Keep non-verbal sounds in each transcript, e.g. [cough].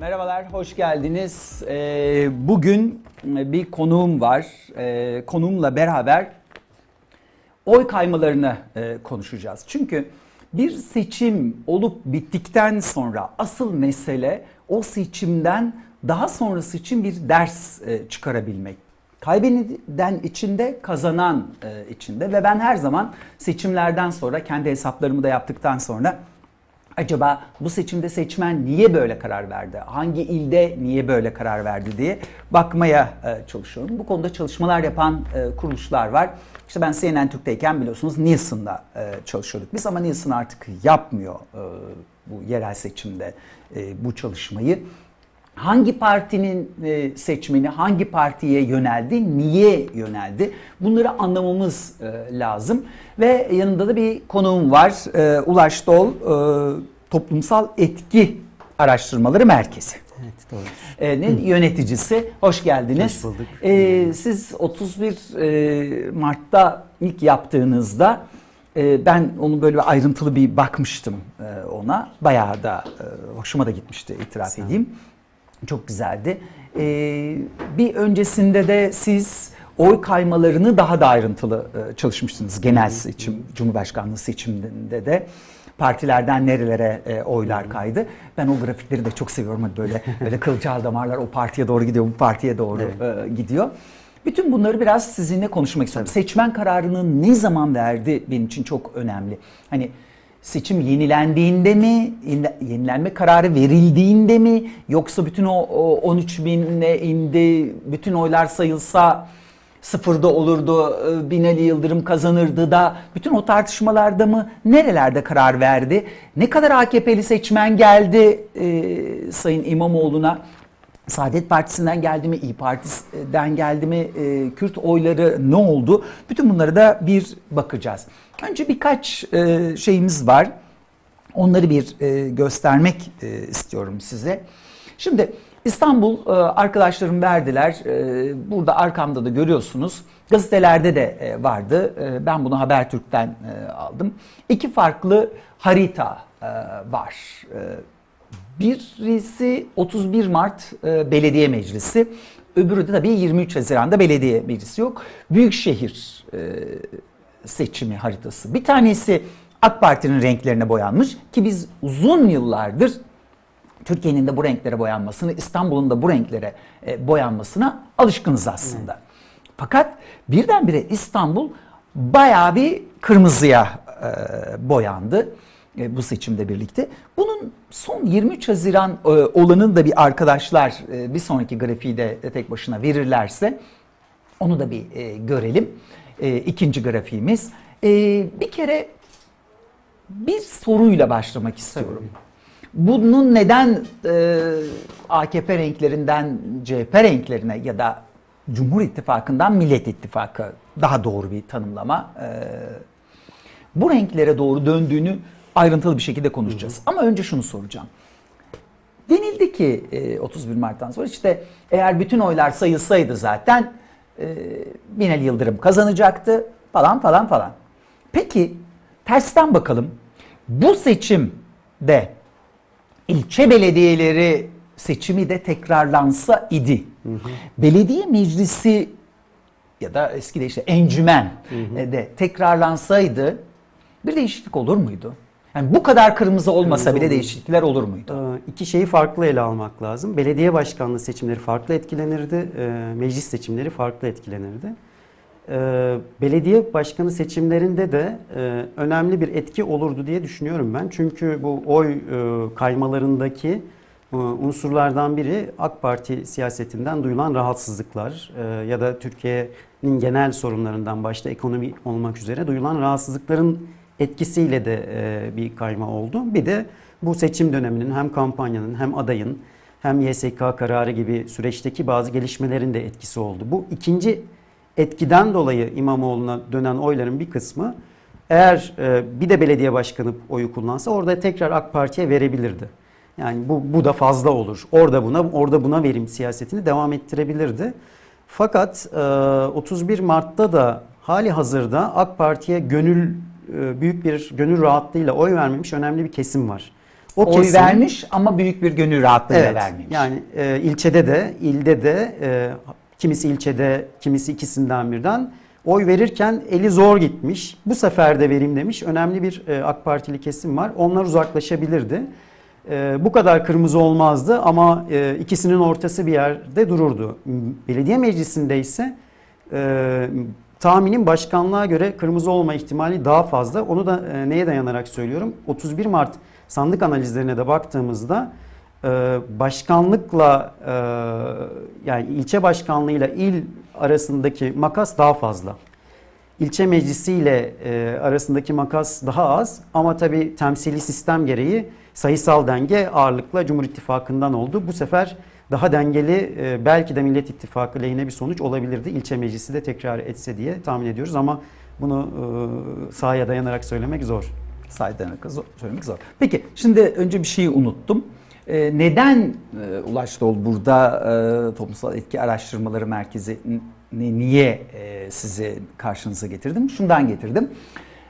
Merhabalar, hoş geldiniz. Ee, bugün bir konuğum var. Ee, konuğumla beraber oy kaymalarını e, konuşacağız. Çünkü bir seçim olup bittikten sonra asıl mesele o seçimden daha sonrası için bir ders e, çıkarabilmek. Kaybeden içinde, kazanan e, içinde ve ben her zaman seçimlerden sonra kendi hesaplarımı da yaptıktan sonra acaba bu seçimde seçmen niye böyle karar verdi? Hangi ilde niye böyle karar verdi diye bakmaya e, çalışıyorum. Bu konuda çalışmalar yapan e, kuruluşlar var. İşte ben CNN Türk'teyken biliyorsunuz Nielsen'da e, çalışıyorduk biz ama Nielsen artık yapmıyor bu yerel seçimde bu çalışmayı hangi partinin e, seçmeni hangi partiye yöneldi, niye yöneldi bunları anlamamız e, lazım. Ve yanında da bir konuğum var. E, Ulaş Dol, Toplumsal Etki Araştırmaları Merkezi. Evet doğru. Ee, yöneticisi. Hoş geldiniz. Hoş bulduk. Ee, siz 31 Mart'ta ilk yaptığınızda ben onu böyle ayrıntılı bir bakmıştım ona. Bayağı da hoşuma da gitmişti itiraf Sen. edeyim. Çok güzeldi. Ee, bir öncesinde de siz oy kaymalarını daha da ayrıntılı e, çalışmıştınız. Genel seçim, Cumhurbaşkanlığı seçiminde de partilerden nerelere e, oylar kaydı. Ben o grafikleri de çok seviyorum. Hani böyle [laughs] böyle kılcal damarlar o partiye doğru gidiyor, bu partiye doğru evet. e, gidiyor. Bütün bunları biraz sizinle konuşmak istiyorum. Seçmen kararını ne zaman verdi benim için çok önemli. Hani seçim yenilendiğinde mi, yenilenme kararı verildiğinde mi yoksa bütün o, o 13 bine indi, bütün oylar sayılsa sıfırda olurdu, e, Binali Yıldırım kazanırdı da bütün o tartışmalarda mı nerelerde karar verdi? Ne kadar AKP'li seçmen geldi e, Sayın İmamoğlu'na? Saadet Partisi'nden geldi mi, İyi Parti'den geldi mi, e, Kürt oyları ne oldu? Bütün bunları da bir bakacağız. Önce birkaç e, şeyimiz var. Onları bir e, göstermek e, istiyorum size. Şimdi İstanbul e, arkadaşlarım verdiler. E, burada arkamda da görüyorsunuz. Gazetelerde de e, vardı. E, ben bunu Habertürk'ten e, aldım. İki farklı harita e, var. E, Birisi 31 Mart e, Belediye Meclisi. Öbürü de tabii 23 Haziran'da belediye meclisi yok. Büyükşehir e, seçimi haritası. Bir tanesi AK Parti'nin renklerine boyanmış ki biz uzun yıllardır Türkiye'nin de bu renklere boyanmasını, İstanbul'un da bu renklere e, boyanmasına alışkınız aslında. Fakat birdenbire İstanbul bayağı bir kırmızıya e, boyandı e, bu seçimde birlikte. Bunun son 23 Haziran e, olanını da bir arkadaşlar bir sonraki grafiği de tek başına verirlerse onu da bir görelim. E, ikinci grafiğimiz. E, bir kere bir soruyla başlamak istiyorum. Bunun neden e, AKP renklerinden CHP renklerine ya da Cumhur İttifakı'ndan Millet İttifakı daha doğru bir tanımlama. E, bu renklere doğru döndüğünü ayrıntılı bir şekilde konuşacağız. Hı hı. Ama önce şunu soracağım. Denildi ki e, 31 Mart'tan sonra işte eğer bütün oylar sayılsaydı zaten e, Binali Yıldırım kazanacaktı falan falan falan. Peki tersten bakalım. Bu seçimde ilçe belediyeleri seçimi de tekrarlansa idi. Hı hı. Belediye meclisi ya da eski de işte encümen hı hı. de tekrarlansaydı bir değişiklik olur muydu? Yani bu kadar kırmızı olmasa kırmızı bile olur. değişiklikler olur muydu? Ee, iki şeyi farklı ele almak lazım. Belediye başkanlığı seçimleri farklı etkilenirdi, e, meclis seçimleri farklı etkilenirdi. E, belediye başkanı seçimlerinde de e, önemli bir etki olurdu diye düşünüyorum ben. Çünkü bu oy kaymalarındaki unsurlardan biri AK Parti siyasetinden duyulan rahatsızlıklar ya da Türkiye'nin genel sorunlarından başta ekonomi olmak üzere duyulan rahatsızlıkların etkisiyle de e, bir kayma oldu. Bir de bu seçim döneminin hem kampanyanın hem adayın hem YSK kararı gibi süreçteki bazı gelişmelerin de etkisi oldu. Bu ikinci etkiden dolayı İmamoğlu'na dönen oyların bir kısmı eğer e, bir de belediye başkanı oyu kullansa orada tekrar AK Parti'ye verebilirdi. Yani bu, bu da fazla olur. Orada buna orada buna verim siyasetini devam ettirebilirdi. Fakat 31 e, Mart'ta da hali hazırda AK Parti'ye gönül büyük bir gönül rahatlığıyla oy vermemiş önemli bir kesim var. O Oy kesim- vermiş ama büyük bir gönül rahatlığıyla Evet. vermemiş. Yani e, ilçede de, ilde de e, kimisi ilçede, kimisi ikisinden birden oy verirken eli zor gitmiş. Bu sefer de vereyim demiş. Önemli bir e, AK Partili kesim var. Onlar uzaklaşabilirdi. E, bu kadar kırmızı olmazdı ama e, ikisinin ortası bir yerde dururdu. Belediye meclisinde ise e, tahminim başkanlığa göre kırmızı olma ihtimali daha fazla. Onu da e, neye dayanarak söylüyorum? 31 Mart sandık analizlerine de baktığımızda e, başkanlıkla e, yani ilçe başkanlığıyla il arasındaki makas daha fazla. İlçe meclisiyle e, arasındaki makas daha az ama tabii temsili sistem gereği sayısal denge ağırlıkla Cumhur İttifakı'ndan oldu. Bu sefer daha dengeli e, belki de Millet İttifakı lehine bir sonuç olabilirdi. İlçe meclisi de tekrar etse diye tahmin ediyoruz ama bunu e, sahaya dayanarak söylemek zor. Saydan zor, söylemek zor. Peki şimdi önce bir şeyi unuttum. Ee, neden e, Ulaş Dol burada e, Toplumsal Etki Araştırmaları Merkezi ni- niye e, sizi karşınıza getirdim? Şundan getirdim.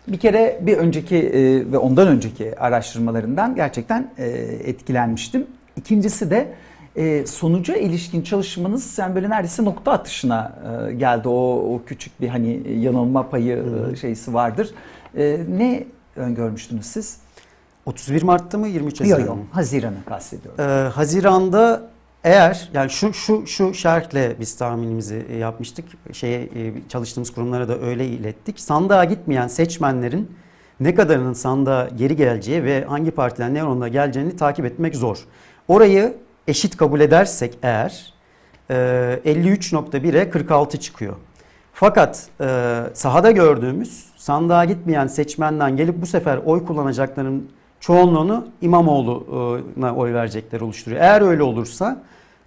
Bir kere bir önceki e, ve ondan önceki araştırmalarından gerçekten e, etkilenmiştim. İkincisi de e, sonuca ilişkin çalışmanız sen böyle neredeyse nokta atışına e, geldi. O, o küçük bir hani yanılma payı e, şeysi vardır. E, ne öngörmüştünüz siz? 31 Mart'ta mı 23 Yok Haziran yok mı? Haziran'ı kastediyorum. Ee, Haziran'da eğer yani şu şu şu şerhle biz tahminimizi e, yapmıştık. Şeye e, çalıştığımız kurumlara da öyle ilettik. Sandığa gitmeyen seçmenlerin ne kadarının sandığa geri geleceği ve hangi partiden ne oranında geleceğini takip etmek zor. Orayı eşit kabul edersek eğer e, 53.1'e 46 çıkıyor. Fakat e, sahada gördüğümüz sandığa gitmeyen seçmenden gelip bu sefer oy kullanacakların çoğunluğunu İmamoğlu'na oy verecekler oluşturuyor. Eğer öyle olursa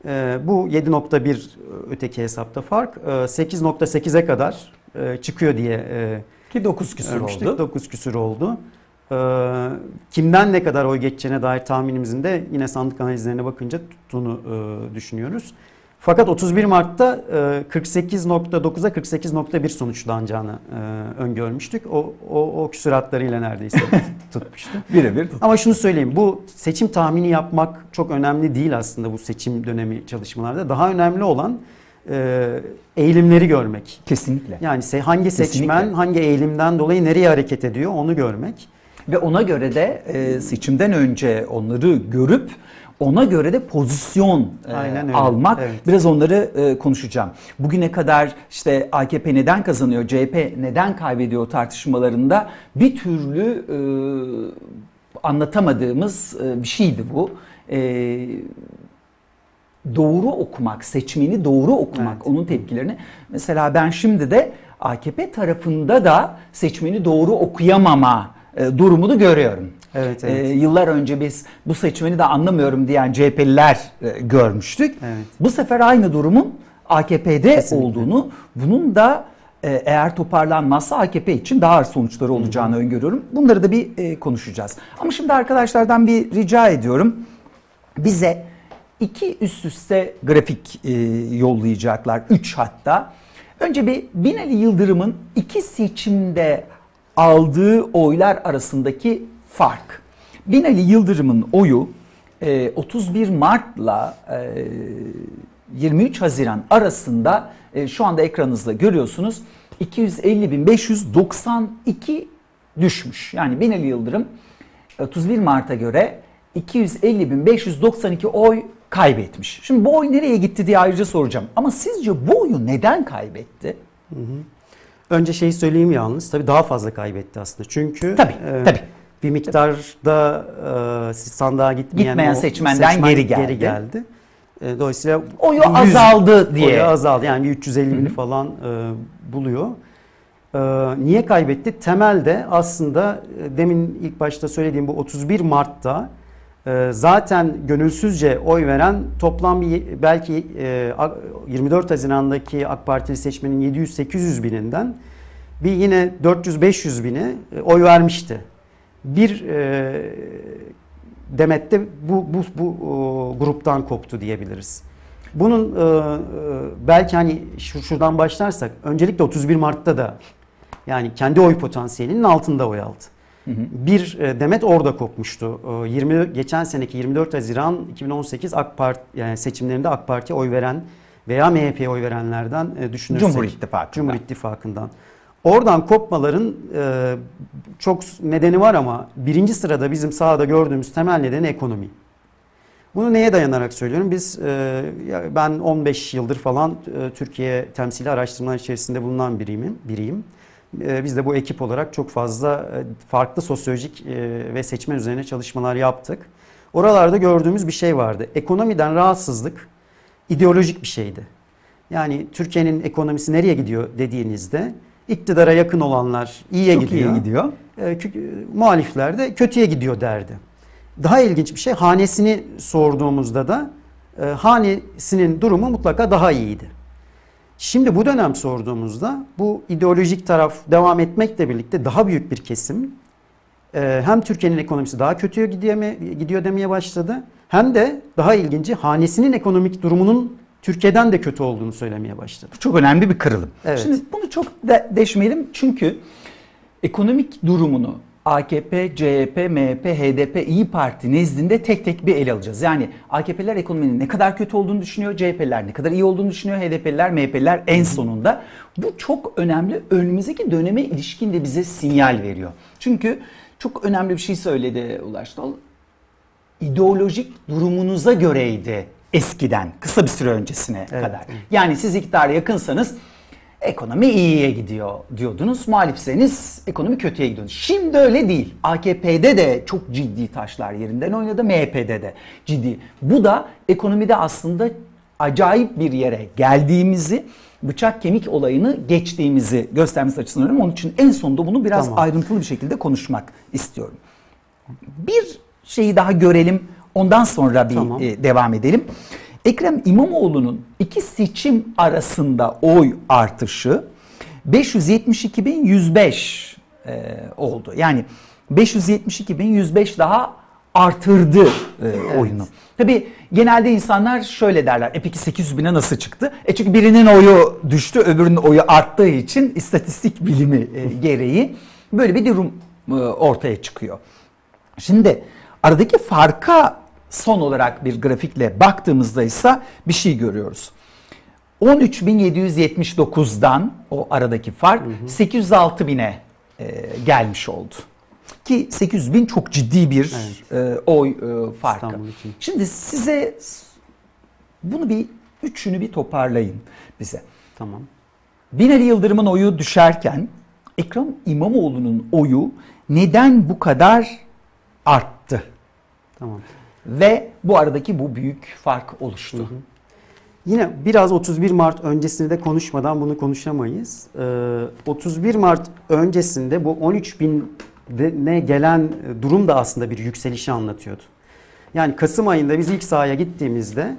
e, bu 7.1 öteki hesapta fark e, 8.8'e kadar e, çıkıyor diye e, Ki 9 küsur ölmüştük. oldu. 9 küsür oldu. E, kimden ne kadar oy geçeceğine dair tahminimizin de yine sandık analizlerine bakınca tuttuğunu e, düşünüyoruz. Fakat 31 Mart'ta e, 48.9'a 48.1 sonuçlanacağını e, öngörmüştük. O, o, o küsuratlarıyla neredeyse [laughs] tutmuştu. Birebir tut- Ama şunu söyleyeyim bu seçim tahmini yapmak çok önemli değil aslında bu seçim dönemi çalışmalarda. Daha önemli olan e, eğilimleri görmek. Kesinlikle. Yani hangi seçmen Kesinlikle. hangi eğilimden dolayı nereye hareket ediyor onu görmek. Ve ona göre de e, seçimden önce onları görüp ona göre de pozisyon e, almak. Evet. Biraz onları e, konuşacağım. Bugüne kadar işte AKP neden kazanıyor, CHP neden kaybediyor tartışmalarında bir türlü e, anlatamadığımız e, bir şeydi bu. E, doğru okumak, seçmeni doğru okumak, Evet. onun tepkilerini. Mesela ben şimdi de AKP tarafında da seçmeni doğru okuyamama e, durumunu görüyorum. Evet, E, evet. yıllar önce biz bu seçmeni de anlamıyorum diyen CHP'liler e, görmüştük. Evet. Bu sefer aynı durumun AKP'de Kesinlikle. olduğunu, bunun da e, eğer toparlanmazsa AKP için daha ağır sonuçları olacağını öngörüyorum. Bunları da bir e, konuşacağız. Ama şimdi arkadaşlardan bir rica ediyorum. Bize iki üst üste grafik e, yollayacaklar. Üç hatta. Önce bir Binali Yıldırım'ın iki seçimde aldığı oylar arasındaki fark. Binali Yıldırım'ın oyu e, 31 Mart'la e, 23 Haziran arasında e, şu anda ekranınızda görüyorsunuz 250.592 düşmüş. Yani Binali Yıldırım 31 Mart'a göre 250.592 oy kaybetmiş. Şimdi bu oy nereye gitti diye ayrıca soracağım. Ama sizce bu oyu neden kaybetti? Önce şeyi söyleyeyim yalnız tabii daha fazla kaybetti aslında. Çünkü Tabii, tabii. bir miktarda e, sandığa gitmeyen, Gitmeyen seçmenden seçmen geri geldi. geldi. E, dolayısıyla Oyu 100 azaldı diye. Oyu azaldı yani bir 350 bini falan e, buluyor. E, niye kaybetti? Temelde aslında e, demin ilk başta söylediğim bu 31 Mart'ta e, zaten gönülsüzce oy veren toplam bir belki e, A- 24 Haziran'daki AK Partili seçmenin 700-800 bininden bir yine 400-500 bini e, oy vermişti. Bir e, demette bu bu bu gruptan koptu diyebiliriz. Bunun e, e, belki hani şu, şuradan başlarsak öncelikle 31 Mart'ta da yani kendi oy potansiyelinin altında oy aldı. Bir e, demet orada kopmuştu. E, 20 geçen seneki 24 Haziran 2018 AK Parti yani seçimlerinde AK Parti'ye oy veren veya MHP'ye oy verenlerden e, düşünürsek Cumhur İttifakı'ndan. Cumhur İttifakı'ndan. Oradan kopmaların e, çok nedeni var ama birinci sırada bizim sahada gördüğümüz temel nedeni ekonomi. Bunu neye dayanarak söylüyorum? Biz e, ben 15 yıldır falan e, Türkiye temsili araştırmalar içerisinde bulunan biriyim. biriyim. E, biz de bu ekip olarak çok fazla e, farklı sosyolojik e, ve seçmen üzerine çalışmalar yaptık. Oralarda gördüğümüz bir şey vardı. Ekonomiden rahatsızlık ideolojik bir şeydi. Yani Türkiye'nin ekonomisi nereye gidiyor dediğinizde iktidara yakın olanlar iyiye Çok gidiyor. iyi gidiyor. E, muhalifler de kötüye gidiyor derdi. Daha ilginç bir şey hanesini sorduğumuzda da e, hanesinin durumu mutlaka daha iyiydi. Şimdi bu dönem sorduğumuzda bu ideolojik taraf devam etmekle birlikte daha büyük bir kesim e, hem Türkiye'nin ekonomisi daha kötüye gidiyor, gidiyor demeye başladı hem de daha ilginci hanesinin ekonomik durumunun Türkiye'den de kötü olduğunu söylemeye başladı. Bu çok önemli bir kırılım. Evet. Şimdi bunu çok de deşmeyelim çünkü ekonomik durumunu AKP, CHP, MHP, HDP, İyi Parti nezdinde tek tek bir ele alacağız. Yani AKP'ler ekonominin ne kadar kötü olduğunu düşünüyor, CHP'ler ne kadar iyi olduğunu düşünüyor, HDP'ler, MHP'ler en sonunda. Bu çok önemli. Önümüzdeki döneme ilişkin de bize sinyal veriyor. Çünkü çok önemli bir şey söyledi Ulaş Dal. İdeolojik durumunuza göreydi eskiden, kısa bir süre öncesine Evet. kadar. Yani siz iktidara yakınsanız ekonomi iyiye gidiyor diyordunuz. Muhalifseniz ekonomi kötüye gidiyor. Şimdi öyle değil. AKP'de de çok ciddi taşlar yerinden oynadı. MHP'de de ciddi. Bu da ekonomide aslında acayip bir yere geldiğimizi bıçak kemik olayını geçtiğimizi göstermesi açısından önemli. Onun için en sonunda bunu biraz Tamam. ayrıntılı bir şekilde konuşmak istiyorum. Bir şeyi daha görelim. Ondan sonra bir Tamam. e, devam edelim. Ekrem İmamoğlu'nun iki seçim arasında oy artışı 572.105 e, oldu. Yani 572.105 daha artırdı e, oyunu. Tabii genelde insanlar şöyle derler. E peki 800 bine nasıl çıktı? E çünkü birinin oyu düştü, öbürünün oyu arttığı için istatistik bilimi e, gereği böyle bir durum e, ortaya çıkıyor. Şimdi aradaki farka son olarak bir grafikle baktığımızda ise bir şey görüyoruz. 13.779'dan o aradaki fark 806 bine e, gelmiş oldu. Ki 800 bin çok ciddi bir e, oy e, farkı. Şimdi size bunu bir üçünü bir toparlayın bize. Tamam. Binali Yıldırım'ın oyu düşerken Ekrem İmamoğlu'nun oyu neden bu kadar arttı? Tamam. Ve bu aradaki bu büyük fark oluştu. Yine biraz 31 Mart öncesinde de konuşmadan bunu konuşamayız. Ee, 31 Mart öncesinde bu 13 bine gelen e, durum da aslında bir yükselişi anlatıyordu. Yani Kasım ayında biz ilk sahaya gittiğimizde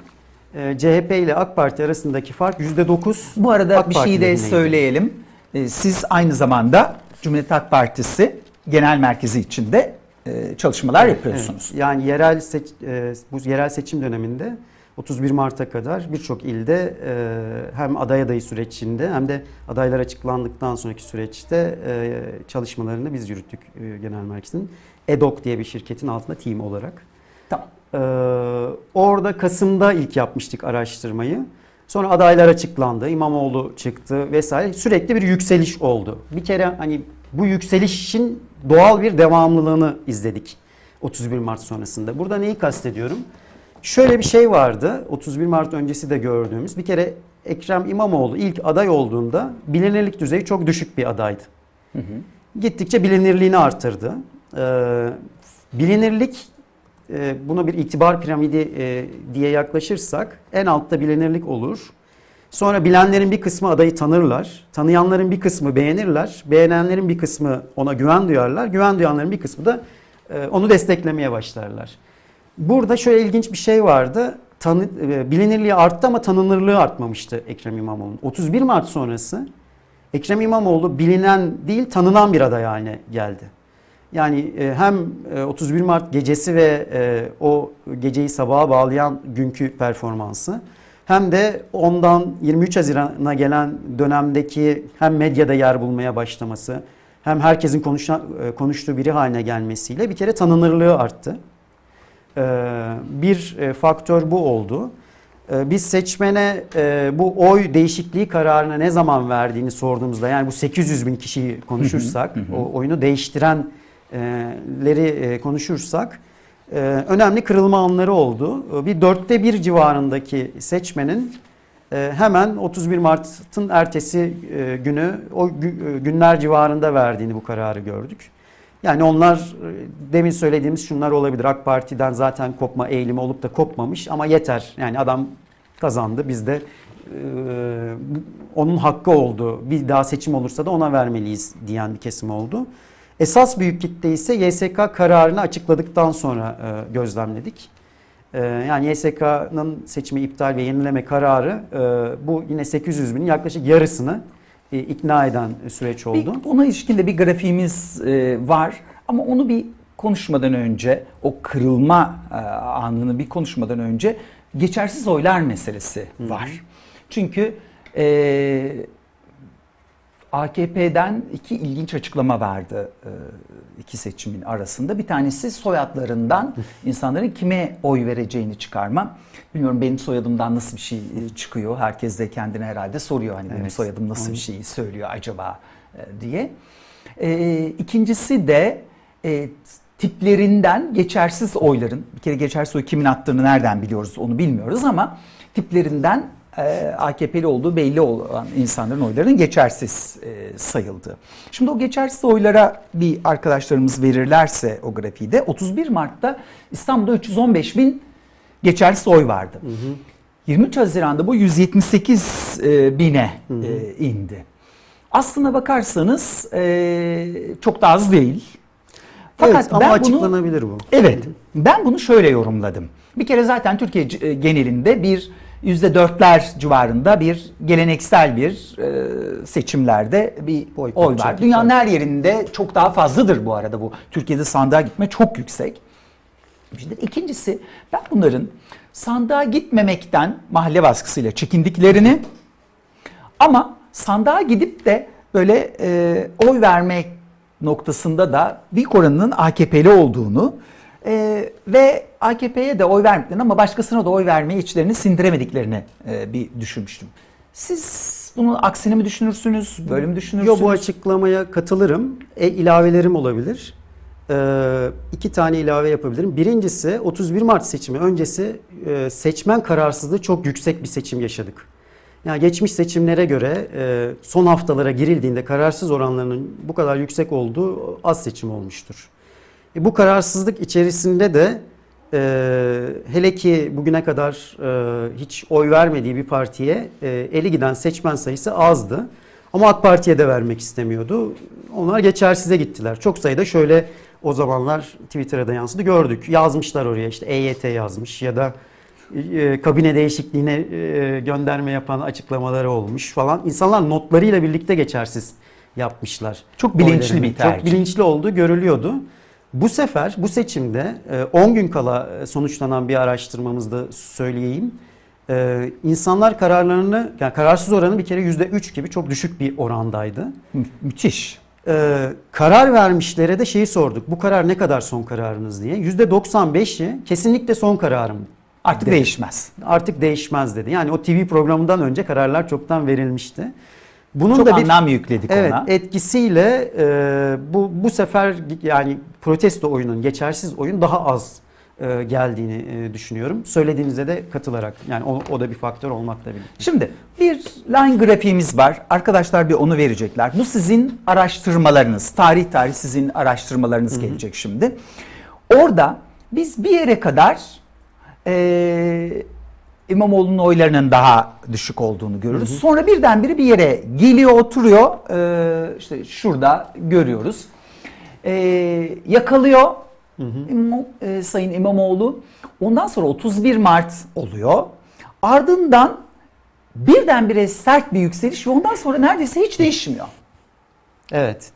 e, CHP ile AK Parti arasındaki fark %9. Bu arada AK bir şey de söyleyelim. Ee, Siz aynı zamanda Cumhuriyet Halk Partisi Genel Merkezi içinde e, çalışmalar yapıyorsunuz. Evet, yani yerel seç, e, bu yerel seçim döneminde 31 Mart'a kadar birçok ilde e, hem aday adayı sürecinde hem de adaylar açıklandıktan sonraki süreçte çalışmalarını biz yürüttük genel merkezin. EDOK diye bir şirketin altında team olarak. Tamam. Orada Kasım'da ilk yapmıştık araştırmayı. Sonra adaylar açıklandı, İmamoğlu çıktı vesaire. Sürekli bir yükseliş oldu. Bir kere hani bu yükselişin doğal bir devamlılığını izledik 31 Mart sonrasında. Burada neyi kastediyorum? Şöyle bir şey vardı 31 Mart öncesi de gördüğümüz. Bir kere Ekrem İmamoğlu ilk aday olduğunda bilinirlik düzeyi çok düşük bir adaydı. Gittikçe bilinirliğini artırdı. Ee, bilinirlik e, buna bir itibar piramidi e, diye yaklaşırsak en altta bilinirlik olur. Sonra bilenlerin bir kısmı adayı tanırlar. Tanıyanların bir kısmı beğenirler. Beğenenlerin bir kısmı ona güven duyarlar. Güven duyanların bir kısmı da e, onu desteklemeye başlarlar. Burada şöyle ilginç bir şey vardı. Tanı, e, bilinirliği arttı ama tanınırlığı artmamıştı Ekrem İmamoğlu'nun. 31 Mart sonrası Ekrem İmamoğlu bilinen değil tanınan bir aday haline geldi. Yani e, hem e, 31 Mart gecesi ve o geceyi sabaha bağlayan günkü performansı hem de ondan 23 Haziran'a gelen dönemdeki hem medyada yer bulmaya başlaması hem herkesin konuşa, e, konuştuğu biri haline gelmesiyle bir kere tanınırlığı arttı. E, bir e, faktör bu oldu. Biz seçmene bu oy değişikliği kararını ne zaman verdiğini sorduğumuzda yani bu 800 bin kişiyi konuşursak o oyunu değiştirenleri konuşursak e, önemli kırılma anları oldu. E, Bir dörtte bir civarındaki seçmenin e, hemen 31 Mart'ın ertesi e, günü o e, günler civarında verdiğini bu kararı gördük. Yani onlar demin söylediğimiz şunlar olabilir. AK Parti'den zaten kopma eğilimi olup da kopmamış ama yeter. Yani adam kazandı. Biz de onun hakkı oldu. Bir daha seçim olursa da ona vermeliyiz diyen bir kesim oldu. Esas büyük kitle ise YSK kararını açıkladıktan sonra e, gözlemledik. E, yani YSK'nın seçimi iptal ve yenileme kararı e, bu yine 800 binin yaklaşık yarısını e, ikna eden süreç oldu. Bir, ona ilişkin de bir grafiğimiz e, var ama onu bir konuşmadan önce o kırılma e, anını bir konuşmadan önce geçersiz oylar meselesi var. Çünkü e, AKP'den iki ilginç açıklama vardı e, iki seçimin arasında. Bir tanesi soyadlarından insanların kime oy vereceğini çıkarma. Bilmiyorum benim soyadımdan nasıl bir şey e, çıkıyor. Herkes de kendine herhalde soruyor hani benim Evet. soyadım nasıl bir şey söylüyor acaba e, diye. İkincisi de tiplerinden geçersiz oyların, bir kere geçersiz oy kimin attığını nereden biliyoruz onu bilmiyoruz ama tiplerinden AKP'li olduğu belli olan insanların oylarının geçersiz e, sayıldığı. Şimdi o geçersiz oylara bir arkadaşlarımız verirlerse o grafiği de 31 Mart'ta İstanbul'da 315 bin geçersiz oy vardı. 23 Haziran'da bu 178 e, bine e, indi. Aslına bakarsanız e, çok da az değil. evet ama ben bunu- açıklanabilir bu. Evet. Ben bunu şöyle yorumladım. Bir kere zaten Türkiye e, genelinde bir yüzde dörtler civarında bir geleneksel bir e, seçimlerde bir Oy oy, var. Dünyanın her yerinde çok daha fazladır bu arada bu. Türkiye'de sandığa gitme çok yüksek. Şimdi ikincisi ben bunların sandığa gitmemekten mahalle baskısıyla çekindiklerini ama sandığa gidip de böyle e, oy vermek noktasında da büyük oranının AKP'li olduğunu e, ve AKP'ye de oy vermediklerini ama başkasına da oy vermeyi içlerini sindiremediklerini e, bir düşünmüştüm. Siz bunun aksini mi düşünürsünüz? Böyle mi düşünürsünüz? Yo bu açıklamaya katılırım. E, ilavelerim olabilir. Ee, iki tane ilave yapabilirim. Birincisi 31 Mart seçimi öncesi e, seçmen kararsızlığı çok yüksek bir seçim yaşadık. Yani geçmiş seçimlere göre e, son haftalara girildiğinde kararsız oranlarının bu kadar yüksek olduğu az seçim olmuştur. E, bu kararsızlık içerisinde de e, hele ki bugüne kadar e, hiç oy vermediği bir partiye e, eli giden seçmen sayısı azdı. Ama AK Parti'ye de vermek istemiyordu. Onlar geçersize gittiler. Çok sayıda şöyle o zamanlar Twitter'a da yansıdı gördük. Yazmışlar oraya işte EYT yazmış ya da e, kabine değişikliğine e, gönderme yapan açıklamaları olmuş falan. İnsanlar notlarıyla birlikte geçersiz yapmışlar. Çok bilinçli oylarını. bir tercih. Çok bilinçli olduğu görülüyordu. Bu sefer bu seçimde e, 10 gün kala e, sonuçlanan bir araştırmamızda söyleyeyim. E, insanlar kararlarını, yani kararsız oranı bir kere %3 gibi çok düşük bir orandaydı. Mü- müthiş. E, karar vermişlere de şeyi sorduk. Bu karar ne kadar son kararınız diye. %95'i kesinlikle son kararım. Artık dedi. değişmez. Artık değişmez dedi. Yani o TV programından önce kararlar çoktan verilmişti. Bunun Çok da bir anlam yükledik Evet, ona. etkisiyle e, bu bu sefer yani protesto oyunun, geçersiz oyun daha az e, geldiğini e, düşünüyorum. Söylediğinize de katılarak yani o, o da bir faktör olmakla birlikte. Şimdi bir line grafiğimiz var. Arkadaşlar bir onu verecekler. Bu sizin araştırmalarınız. Tarih tarih sizin araştırmalarınız gelecek şimdi. Orada biz bir yere kadar e, İmamoğlu'nun oylarının daha düşük olduğunu görürüz. Sonra birdenbire bir yere geliyor oturuyor. E, işte şurada görüyoruz. E, yakalıyor İmam- e, Sayın İmamoğlu. Ondan sonra 31 Mart oluyor. Ardından birdenbire sert bir yükseliş ve ondan sonra neredeyse hiç değişmiyor. Evet.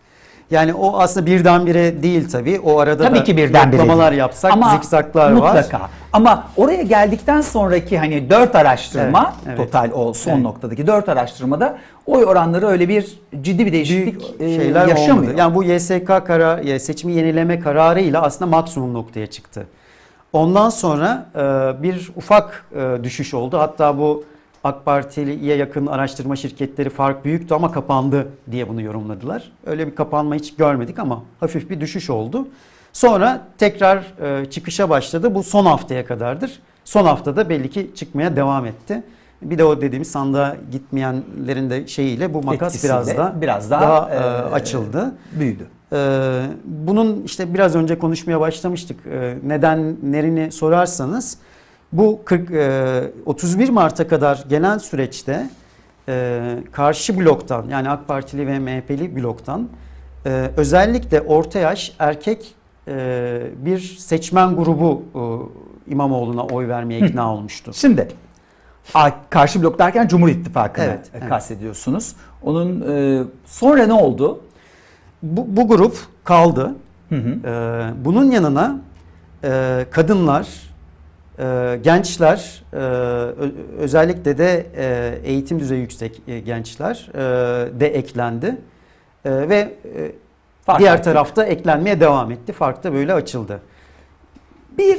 Yani o aslında birdenbire değil tabii. O arada Tabii da ki birdenbire yoklamalar değil. yapsak Ama zikzaklar var. mutlaka. Ama oraya geldikten sonraki hani dört araştırma Evet, evet. total o son Evet. noktadaki dört araştırmada oy oranları öyle bir ciddi bir değişiklik büyük e, şeyler yaşamıyor. olmadı. Yani bu YSK karar, seçimi yenileme kararı ile aslında maksimum noktaya çıktı. Ondan sonra e, bir ufak e, düşüş oldu. Hatta bu AK Parti'ye yakın araştırma şirketleri fark büyüktü ama kapandı diye bunu yorumladılar. Öyle bir kapanma hiç görmedik ama hafif bir düşüş oldu. Sonra tekrar e, çıkışa başladı. Bu son haftaya kadardır. Son haftada belli ki çıkmaya devam etti. Bir de o dediğimiz sandığa gitmeyenlerin de şeyiyle bu makas biraz da biraz daha, e, e, açıldı. büyüdü. Ee, bunun işte biraz önce konuşmaya başlamıştık. Ee, nedenlerini sorarsanız bu 40, e, 31 Mart'a kadar genel süreçte e, karşı bloktan yani AK Partili ve MHP'li bloktan e, özellikle orta yaş erkek e, bir seçmen grubu e, İmamoğlu'na oy vermeye ikna olmuştu. Şimdi karşı blok derken Cumhur İttifakı'nı Evet, e, evet. kastediyorsunuz. Onun e, sonra ne oldu? Bu, bu grup kaldı. Hı hı. Ee, bunun yanına e, kadınlar, e, gençler, e, özellikle de e, eğitim düzeyi yüksek e, gençler e, de eklendi. E, ve e, Fark diğer ettik. tarafta eklenmeye devam etti. Fark da böyle açıldı. Bir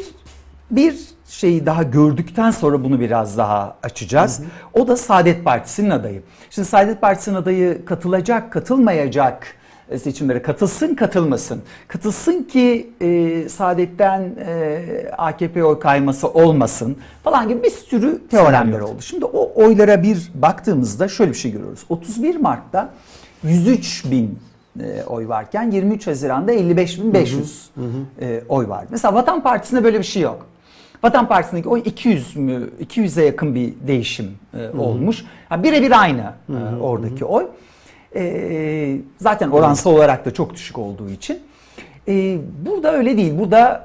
bir şeyi daha gördükten sonra bunu biraz daha açacağız. O da Saadet Partisi'nin adayı. Şimdi Saadet Partisi'nin adayı katılacak, katılmayacak seçimlere katılsın, katılmasın. Katılsın ki e, Saadet'ten e, AKP oy kayması olmasın falan gibi bir sürü teoremler oldu. Şimdi o oylara bir baktığımızda şöyle bir şey görüyoruz. 31 Mart'ta 103 bin e, oy varken 23 Haziran'da 55.500 e, oy var. Mesela Vatan Partisi'nde böyle bir şey yok. Vatan Partisi'ndeki oy 200 mü 200'e yakın bir değişim e, olmuş. Ha, birebir aynı e, oradaki oy. E, zaten oransal olarak da çok düşük olduğu için. E, burada öyle değil. Burada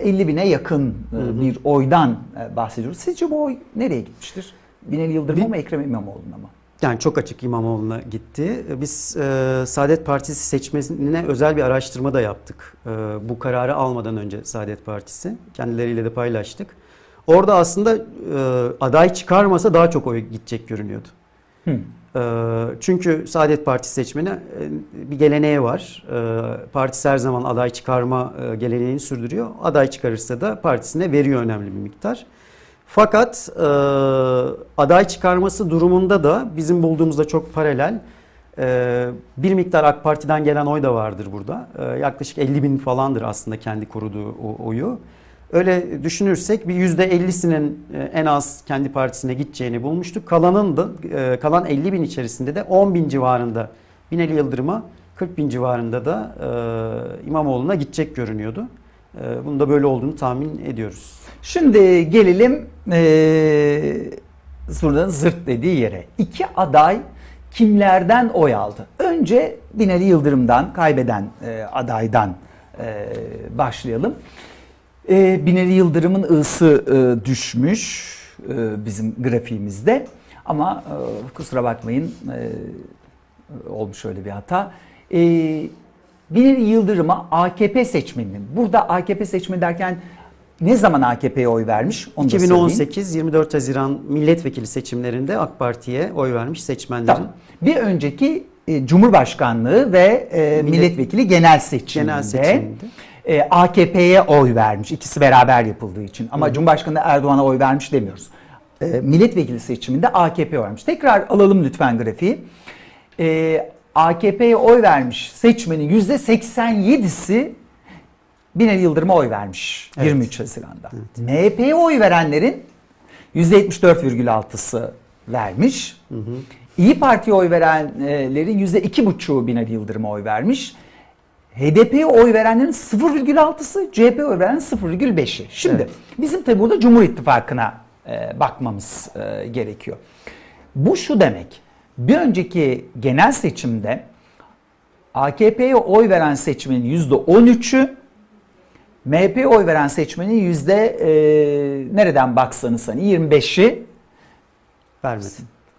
e, 50 bine yakın e, bir oydan e, bahsediyoruz. Sizce bu oy nereye gitmiştir? Binali Yıldırım'a mı Ekrem İmamoğlu'na mı? Yani çok açık İmamoğlu'na gitti. Biz e, Saadet Partisi seçmenine özel bir araştırma da yaptık. E, bu kararı almadan önce Saadet Partisi. Kendileriyle de paylaştık. Orada aslında e, aday çıkarmasa daha çok oy gidecek görünüyordu. Hı. E, çünkü Saadet Partisi seçmeni e, bir geleneği var. E, partisi her zaman aday çıkarma e, geleneğini sürdürüyor. Aday çıkarırsa da partisine veriyor önemli bir miktar. Fakat e, aday çıkarması durumunda da bizim bulduğumuzda çok paralel e, bir miktar AK Parti'den gelen oy da vardır burada. Yaklaşık 50 bin falandır aslında kendi koruduğu oyu. Öyle düşünürsek bir %50'sinin e, en az kendi partisine gideceğini bulmuştuk. Kalanın da e, kalan 50 bin içerisinde de 10 bin civarında Binali Yıldırım'a 40 bin civarında da e, İmamoğlu'na gidecek görünüyordu. E, bunun da böyle olduğunu tahmin ediyoruz. Şimdi gelelim Zurna'nın zırt dediği yere. İki aday kimlerden oy aldı? Önce Binali Yıldırım'dan, kaybeden eee, adaydan eee, başlayalım. Eee Binali Yıldırım'ın ısı eee, düşmüş eee, bizim grafiğimizde. Ama eee, kusura bakmayın eee, olmuş öyle bir hata. Eee Binali Yıldırım'a AKP seçmeninin, burada AKP seçmeni derken ne zaman AKP'ye oy vermiş? Onu da söyleyeyim. 2018 24 Haziran milletvekili seçimlerinde AK Parti'ye oy vermiş seçmenlerin Tamam. Bir önceki e, Cumhurbaşkanlığı ve e, milletvekili genel seçiminde, Genel seçiminde. E, AKP'ye oy vermiş. İkisi beraber yapıldığı için. Ama Cumhurbaşkanı Erdoğan'a oy vermiş demiyoruz. E, milletvekili seçiminde AKP vermiş. Tekrar alalım lütfen grafiği. E, AKP'ye oy vermiş seçmenin %87'si Binali Yıldırım'a oy vermiş Evet. 23 Haziran'da. MHP'ye oy verenlerin %74,6'sı vermiş. İyi Parti'ye oy verenlerin %2,5'u Binali Yıldırım'a oy vermiş. HDP'ye oy verenlerin 0,6'sı, CHP'ye oy verenlerin 0,5'i. Şimdi Evet. bizim tabi burada Cumhur İttifakı'na e, bakmamız e, gerekiyor. Bu şu demek, bir önceki genel seçimde AKP'ye oy veren seçmenin %13'ü, MHP'ye oy veren seçmenin yüzde e, nereden baksanız hani 25'i vermedi.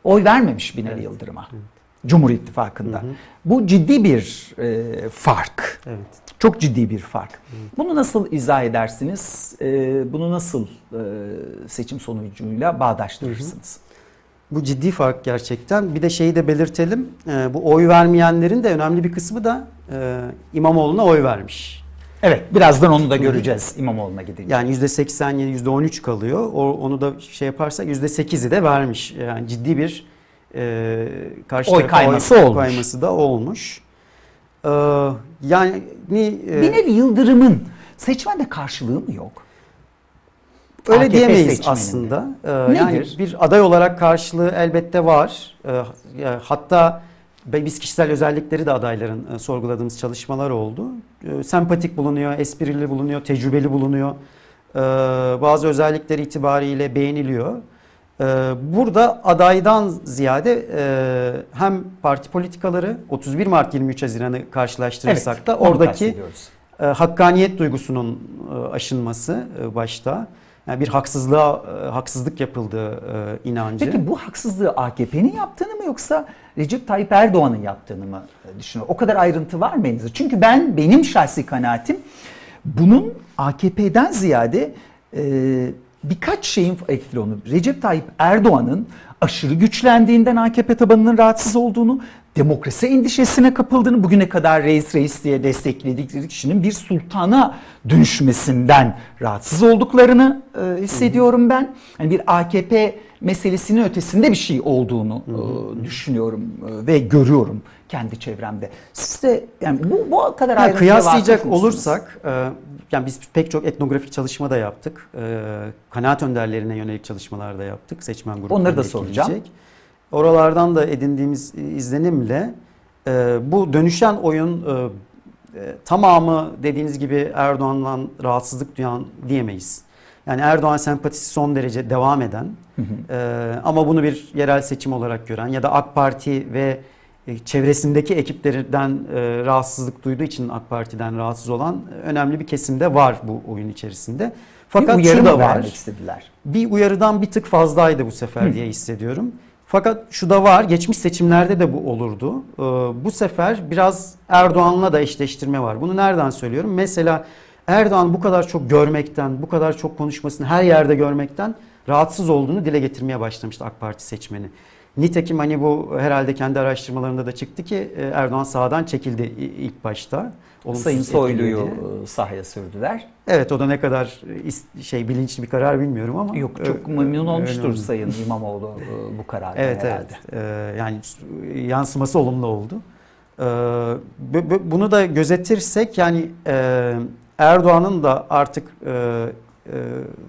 oy vermemiş Binali Evet. Yıldırım'a. Cumhur İttifakı'nda. Bu ciddi bir e, fark. Evet. Çok ciddi bir fark. Bunu nasıl izah edersiniz? E, bunu nasıl e, seçim sonucuyla bağdaştırırsınız? Bu ciddi fark gerçekten. Bir de şeyi de belirtelim. Ee, bu oy vermeyenlerin de önemli bir kısmı da e, İmamoğlu'na oy vermiş. Evet, birazdan onu da göreceğiz İmamoğlu'na gidince. Yani %87, %13 kalıyor. O, onu da şey yaparsak %8'i de vermiş. Yani ciddi bir e, karşı Oy kayması olmuş. kayması da olmuş. Ee, yani e, Bir nevi Yıldırım'ın seçmende karşılığı mı yok? Öyle AKP diyemeyiz seçmeninde. aslında. Ee, yani Nedir? bir aday olarak karşılığı elbette var. Ee, hatta biz kişisel özellikleri de adayların e, sorguladığımız çalışmalar oldu. Ee, sempatik bulunuyor, esprili bulunuyor, tecrübeli bulunuyor. Ee, bazı özellikleri itibariyle beğeniliyor. Ee, burada adaydan ziyade e, hem parti politikaları 31 Mart 23 Haziran'ı karşılaştırırsak da onu oradaki e, hakkaniyet duygusunun e, aşınması başta. Yani bir haksızlığa haksızlık yapıldığı inancı. Peki bu haksızlığı AKP'nin yaptığını mı yoksa Recep Tayyip Erdoğan'ın yaptığını mı düşünüyor? O kadar ayrıntı var mı elinizde? Çünkü ben benim şahsi kanaatim bunun AKP'den ziyade birkaç şeyin etkili olduğunu. Recep Tayyip Erdoğan'ın aşırı güçlendiğinden AKP tabanının rahatsız olduğunu, demokrasi endişesine kapıldığını, bugüne kadar reis reis diye destekledikleri kişinin bir sultana dönüşmesinden rahatsız olduklarını e, hissediyorum ben. Yani bir AKP meselesinin ötesinde bir şey olduğunu e, düşünüyorum e, ve görüyorum kendi çevremde. Siz de yani bu, bu kadar Yani kıyaslayacak olursak, e, yani biz pek çok etnografik çalışma da yaptık. E, kanaat önderlerine yönelik çalışmalar da yaptık. Seçmen gruplarını Onları da soracağım. Oralardan da edindiğimiz izlenimle e, bu dönüşen oyun e, tamamı dediğiniz gibi Erdoğan'dan rahatsızlık duyan diyemeyiz. Yani Erdoğan sempatisi son derece devam eden e, ama bunu bir yerel seçim olarak gören ya da AK Parti ve e, çevresindeki ekiplerden e, rahatsızlık duyduğu için AK Parti'den rahatsız olan önemli bir kesimde var bu oyun içerisinde. Fakat bir şu da var. istediler. Bir uyarıdan bir tık fazlaydı bu sefer diye hissediyorum. Fakat şu da var, geçmiş seçimlerde de bu olurdu. Ee, bu sefer biraz Erdoğan'la da eşleştirme var. Bunu nereden söylüyorum? Mesela Erdoğan bu kadar çok görmekten, bu kadar çok konuşmasını her yerde görmekten rahatsız olduğunu dile getirmeye başlamıştı AK Parti seçmeni. Nitekim hani bu herhalde kendi araştırmalarında da çıktı ki e, Erdoğan sağdan çekildi ilk başta. Olumsuz Sayın Soylu'yu etkiledi. e, sahaya sürdüler. Evet o da ne kadar e, şey bilinçli bir karar bilmiyorum ama. Yok çok memnun olmuştur. Sayın İmamoğlu e, bu karardan Evet herhalde. evet. Yani yansıması olumlu oldu. Bu- bunu da gözetirsek yani e, Erdoğan'ın da artık e, e,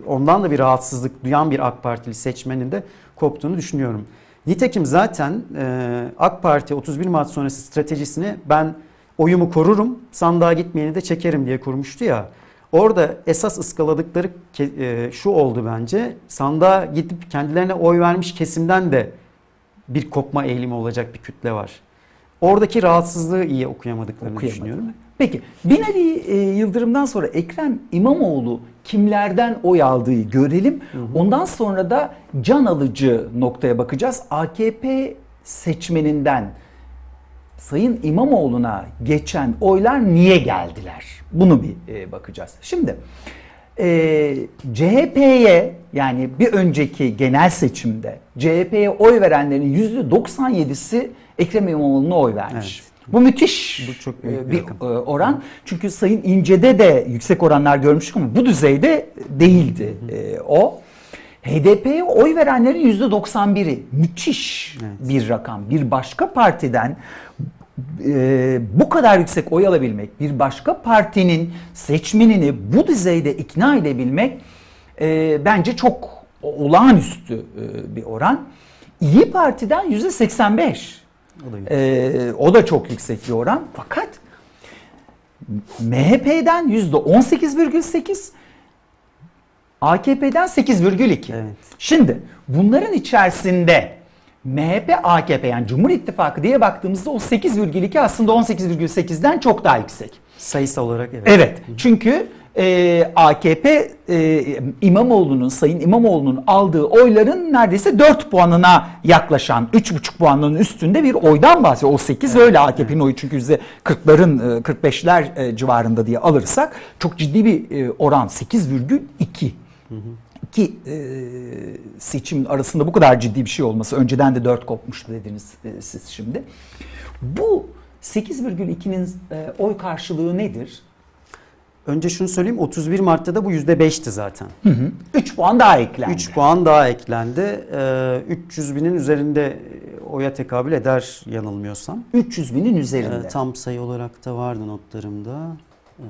ondan da bir rahatsızlık duyan bir AK Partili seçmenin de koptuğunu düşünüyorum. Nitekim zaten e, AK Parti 31 Mart sonrası stratejisini ben oyumu korurum, sandığa gitmeyeni de çekerim diye kurmuştu ya. Orada esas ıskaladıkları e, şu oldu bence. Sandığa gidip kendilerine oy vermiş kesimden de bir kopma eğilimi olacak bir kütle var. Oradaki rahatsızlığı iyi okuyamadıklarını düşünüyorum. Peki bir nevi e, Yıldırım'dan sonra Ekrem İmamoğlu kimlerden oy aldığı görelim. Ondan sonra da can alıcı noktaya bakacağız. AKP seçmeninden Sayın İmamoğlu'na geçen oylar niye geldiler? Bunu bir e, bakacağız. Şimdi e, CHP'ye yani bir önceki genel seçimde CHP'ye oy verenlerin %97'si Ekrem İmamoğlu'na oy vermiş. Bu müthiş Bu çok büyük e, bir bir e, oran. Çünkü Sayın İnce'de de yüksek oranlar görmüştük ama bu düzeyde değildi e, o. HDP'ye oy verenlerin %91'i müthiş Evet. bir rakam. Bir başka partiden e, bu kadar yüksek oy alabilmek, bir başka partinin seçmenini bu düzeyde ikna edebilmek e, bence çok olağanüstü e, bir oran. İyi Parti'den %85. O da Ee, o da çok yüksek bir oran. Fakat MHP'den %18,8 AKP'den 8,2. Evet. Şimdi bunların içerisinde MHP, AKP yani Cumhur İttifakı diye baktığımızda o 8,2 aslında 18,8'den çok daha yüksek. Sayısal olarak evet. Evet. Çünkü e, AKP e, İmamoğlu'nun Sayın İmamoğlu'nun aldığı oyların neredeyse 4 puanına yaklaşan 3,5 puanının üstünde bir oydan bahsediyor. O 8 öyle AKP'nin oyu çünkü %40'ların e, 45'ler e, civarında diye alırsak çok ciddi bir e, oran 8,2. Ki e, seçim arasında bu kadar ciddi bir şey olması önceden de 4 kopmuştu dediniz e, siz şimdi. Bu 8,2'nin e, oy karşılığı nedir? Önce şunu söyleyeyim 31 Mart'ta da bu %5'ti zaten. 3 puan daha eklendi. 3 puan daha eklendi. Ee, 300 binin üzerinde oya tekabül eder yanılmıyorsam. 300 binin üzerinde. Ee, tam sayı olarak da vardı notlarımda. Ee,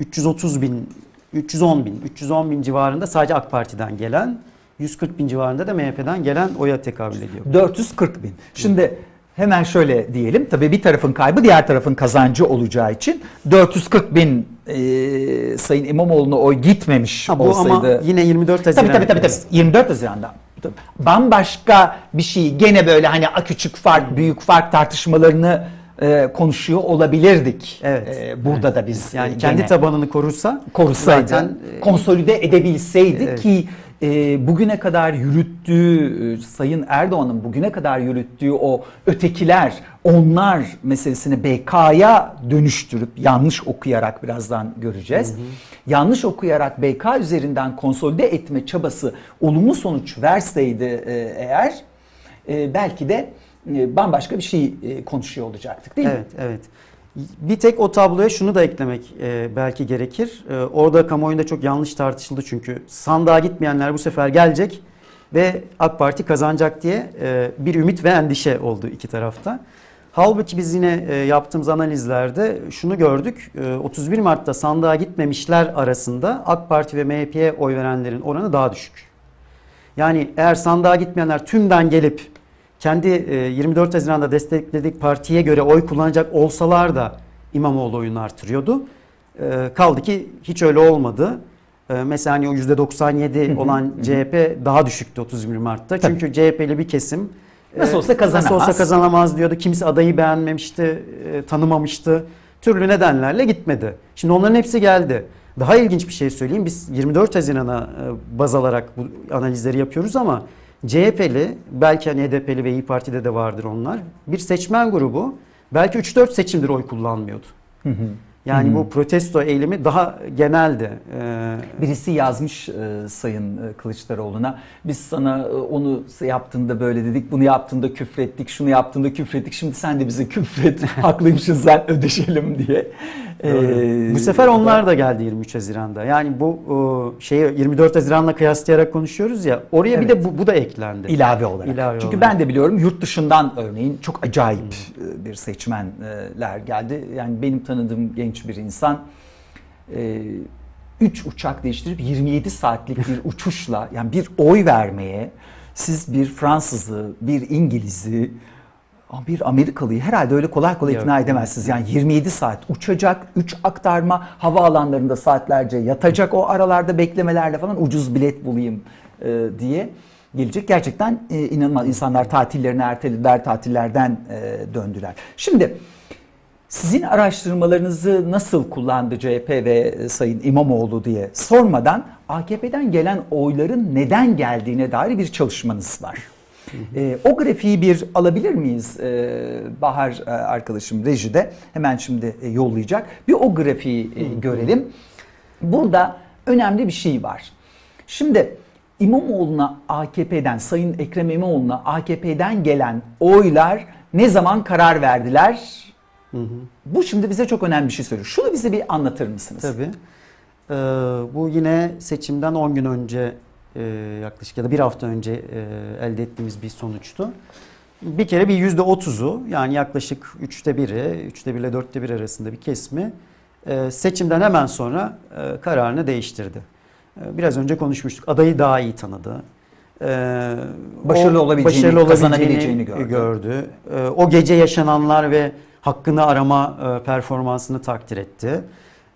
330 bin, 310 bin, 310 bin civarında sadece AK Parti'den gelen, 140 bin civarında da MHP'den gelen oya tekabül ediyor. 440 bin. Şimdi hemen şöyle diyelim. Tabii bir tarafın kaybı diğer tarafın kazancı olacağı için 440 bin e, Sayın İmamoğlu'na oy gitmemiş Ha, bu olsaydı. ama yine 24 Haziran. Tabii tabii tabii. tabii. 24 Haziran'da. Tabii. Bambaşka bir şey gene böyle hani a küçük fark, büyük fark tartışmalarını e, konuşuyor olabilirdik. Evet. E, burada da biz Yani e, kendi tabanını korursa korusaydı, zaten e, konsolide edebilseydi Evet. ki e, bugüne kadar yürüttüğü, e, Sayın Erdoğan'ın bugüne kadar yürüttüğü o ötekiler, onlar meselesini BK'ya dönüştürüp yanlış okuyarak birazdan göreceğiz. Yanlış okuyarak BK üzerinden konsolide etme çabası olumlu sonuç verseydi e, eğer e, belki de e, bambaşka bir şey e, konuşuyor olacaktık değil mi? Evet, evet. Bir tek o tabloya şunu da eklemek e, belki gerekir. E, orada kamuoyunda çok yanlış tartışıldı çünkü sandığa gitmeyenler bu sefer gelecek ve AK Parti kazanacak diye e, bir ümit ve endişe oldu iki tarafta. Halbuki biz yine e, yaptığımız analizlerde şunu gördük. E, 31 Mart'ta sandığa gitmemişler arasında AK Parti ve MHP'ye oy verenlerin oranı daha düşük. Yani eğer sandığa gitmeyenler tümden gelip kendi e, 24 Haziran'da destekledik partiye göre oy kullanacak olsalar da İmamoğlu oyunu artırıyordu. E, Kaldı ki hiç öyle olmadı. E, Mesela hani o %97 olan CHP daha düşüktü 31 Mart'ta. Tabii. Çünkü CHP'li bir kesim e, Nasıl olsa kazanamaz. Nasıl olsa kazanamaz diyordu. Kimse adayı beğenmemişti, e, tanımamıştı. Türlü nedenlerle gitmedi. Şimdi onların hepsi geldi. Daha ilginç bir şey söyleyeyim. Biz 24 Haziran'a e, baz alarak bu analizleri yapıyoruz ama CHP'li, belki hani HDP'li ve İyi Parti'de de vardır onlar. Bir seçmen grubu belki 3-4 seçimdir oy kullanmıyordu. Yani bu protesto eylemi daha geneldi. Ee, Birisi yazmış e, Sayın e, Kılıçdaroğlu'na. Biz sana e, onu yaptığında böyle dedik, bunu yaptığında küfrettik, şunu yaptığında küfrettik. Şimdi sen de bize küfret, [laughs] haklıymışsın sen ödeşelim diye. Ee, Bu sefer onlar da geldi 23 Haziran'da. Yani bu şeyi 24 Haziran'la kıyaslayarak konuşuyoruz ya. Oraya bir de bu, bu da eklendi. ilave olarak. İlave Çünkü olarak. ben de biliyorum yurt dışından örneğin çok acayip e, bir seçmenler geldi. Yani benim tanıdığım genç bir insan 3 uçak değiştirip 27 saatlik bir [laughs] uçuşla yani bir oy vermeye siz bir Fransızı, bir İngiliz'i bir Amerikalıyı herhalde öyle kolay kolay Yok. ikna edemezsiniz. Yani 27 saat uçacak, 3 aktarma, havaalanlarında saatlerce yatacak o aralarda beklemelerle falan ucuz bilet bulayım e, diye gelecek. Gerçekten e, inanılmaz. İnsanlar tatillerini ertelediler, tatillerden e, döndüler. Şimdi sizin araştırmalarınızı nasıl kullandı CHP ve e, Sayın İmamoğlu diye sormadan AKP'den gelen oyların neden geldiğine dair bir çalışmanız var. E, o grafiği bir alabilir miyiz? E, Bahar arkadaşım rejide hemen şimdi e, yollayacak. Bir o grafiği e, görelim. Burada önemli bir şey var. Şimdi İmamoğlu'na AKP'den, Sayın Ekrem İmamoğlu'na AKP'den gelen oylar ne zaman karar verdiler? Bu şimdi bize çok önemli bir şey söylüyor. Şunu bize bir anlatır mısınız? Tabii. Ee, bu yine seçimden 10 gün önce e, yaklaşık ya da bir hafta önce e, elde ettiğimiz bir sonuçtu. Bir kere bir yüzde otuzu yani yaklaşık üçte biri, üçte bir ile dörtte bir arasında bir kesimi e, seçimden hemen sonra e, kararını değiştirdi. E, biraz önce konuşmuştuk. Adayı daha iyi tanıdı. E, Başarılı o olabileceğini, kazanabileceğini gördü. gördü. E, o gece yaşananlar ve hakkını arama e, performansını takdir etti.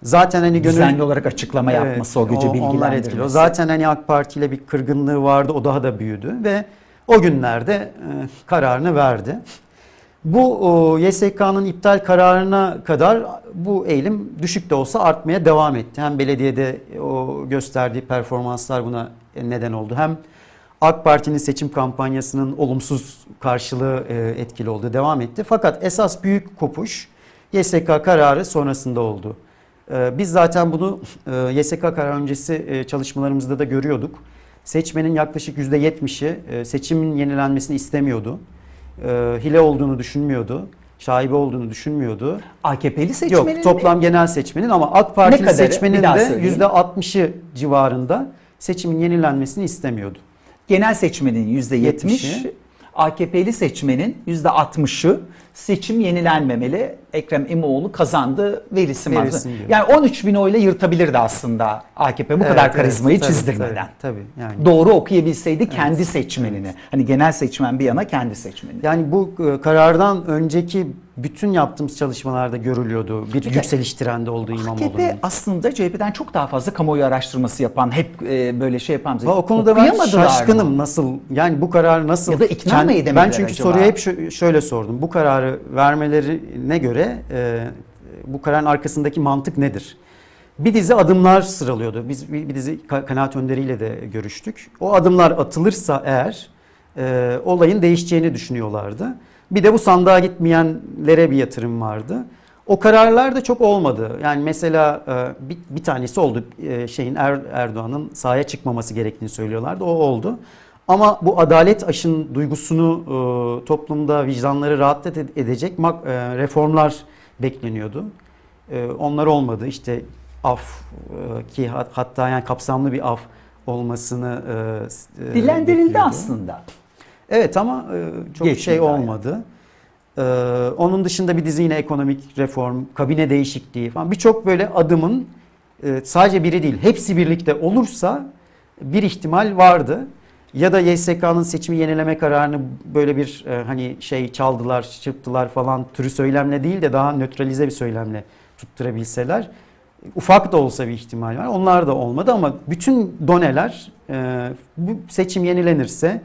Zaten hani gönül Düzenli olarak açıklama yapması, o gece Onlar bilgilendirmesi. etkili. Zaten hani AK Parti ile bir kırgınlığı vardı. O daha da büyüdü ve o günlerde e, kararını verdi. Bu YSK'nın iptal kararına kadar bu eğilim düşük de olsa artmaya devam etti. Hem belediyede o gösterdiği performanslar buna neden oldu. Hem AK Parti'nin seçim kampanyasının olumsuz karşılığı e, etkili oldu, devam etti. Fakat esas büyük kopuş YSK kararı sonrasında oldu. E, Biz zaten bunu e, YSK kararı öncesi e, çalışmalarımızda da görüyorduk. Seçmenin yaklaşık %70'i e, seçimin yenilenmesini istemiyordu. Hile olduğunu düşünmüyordu. Şaibe olduğunu düşünmüyordu. AKP'li seçmenin Yok mi? toplam genel seçmenin ama AK kadarı? seçmenin de söyleyeyim. %60'ı civarında seçimin yenilenmesini istemiyordu. genel seçmenin yüzde yetmiş, Yetmişi. AKP'li seçmenin yüzde altmışı seçim yenilenmemeli. Ekrem İmamoğlu kazandı Verilsin diyor. Yani 13 bin oyla yırtabilirdi aslında AKP bu Evet, kadar evet. karizmayı Tabii, çizdirmeden. Tabii, tabii. yani. Doğru okuyabilseydi kendi seçmenini. Hani genel seçmen bir yana kendi seçmenini. Yani bu e, karardan önceki bütün yaptığımız çalışmalarda görülüyordu. Bir yükseliş trendi olduğu İmamoğlu'nun. AKP aslında CHP'den çok daha fazla kamuoyu araştırması yapan, hep e, böyle şey yapan. Va- O konuda ben şaşkınım mı? nasıl yani bu karar nasıl Ya da ikna mı edemediler Ben çünkü acaba? soruyu hep şö- şöyle sordum. Bu kararı vermelerine göre e, bu kararın arkasındaki mantık nedir? Bir dizi adımlar sıralıyordu. Biz bir, bir dizi ka- kanaat önderiyle de görüştük. O adımlar atılırsa eğer e, olayın değişeceğini düşünüyorlardı. Bir de bu sandığa gitmeyenlere bir yatırım vardı. O kararlar da çok olmadı. Yani mesela e, bir, bir tanesi oldu. E, şeyin er, Erdoğan'ın sahaya çıkmaması gerektiğini söylüyorlardı. O oldu. Ama bu adalet aşın duygusunu e, toplumda vicdanları rahat ed- edecek mak- e, reformlar bekleniyordu. E, onlar olmadı. İşte af e, ki hat- hatta yani kapsamlı bir af olmasını e, e, Dilendirildi bekliyordu. aslında. Evet ama e, çok Geçmedi şey olmadı. Ee, onun dışında bir dizi yine ekonomik reform, kabine değişikliği falan birçok böyle adımın e, sadece biri değil hepsi birlikte olursa bir ihtimal vardı. Ya da YSK'nın seçimi yenileme kararını böyle bir e, hani şey çaldılar, çırptılar falan türü söylemle değil de daha nötralize bir söylemle tutturabilseler ufak da olsa bir ihtimal var. Onlar da olmadı ama bütün doneler e, bu seçim yenilenirse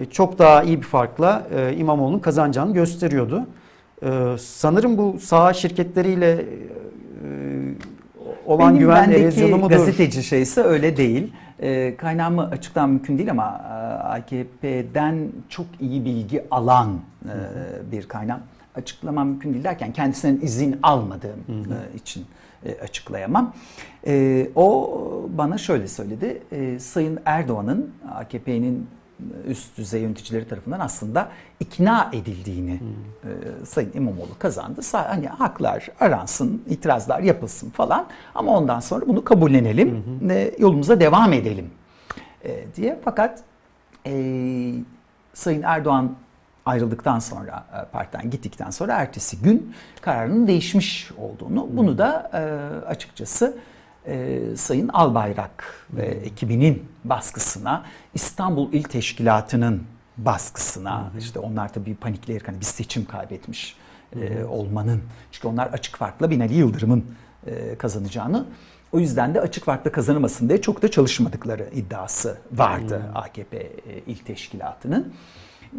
e, çok daha iyi bir farkla e, İmamoğlu'nun kazanacağını gösteriyordu. E, sanırım bu sağ şirketleriyle e, olan Benim güven erozyonu mudur? gazeteci şeyse öyle değil. E, kaynağımı açıktan mümkün değil ama e, AKP'den çok iyi bilgi alan e, bir kaynak. Açıklamam mümkün değil derken kendisinden izin almadığım e, için e, açıklayamam. E, o bana şöyle söyledi. E, Sayın Erdoğan'ın AKP'nin üst düzey yöneticileri tarafından aslında ikna edildiğini e, Sayın İmamoğlu kazandı. Sa- Hani haklar aransın, itirazlar yapılsın falan ama ondan sonra bunu kabullenelim, ve yolumuza devam edelim e, diye. Fakat e, Sayın Erdoğan ayrıldıktan sonra e, partiden gittikten sonra ertesi gün kararının değişmiş olduğunu bunu da e, açıkçası e, Sayın Albayrak ve ekibinin baskısına İstanbul İl Teşkilatı'nın baskısına işte onlar tabii panikleyerek hani biz seçim kaybetmiş e, olmanın çünkü onlar açık farkla Binali Yıldırım'ın e, kazanacağını o yüzden de açık farkla kazanamasın diye çok da çalışmadıkları iddiası vardı AKP e, İl Teşkilatı'nın.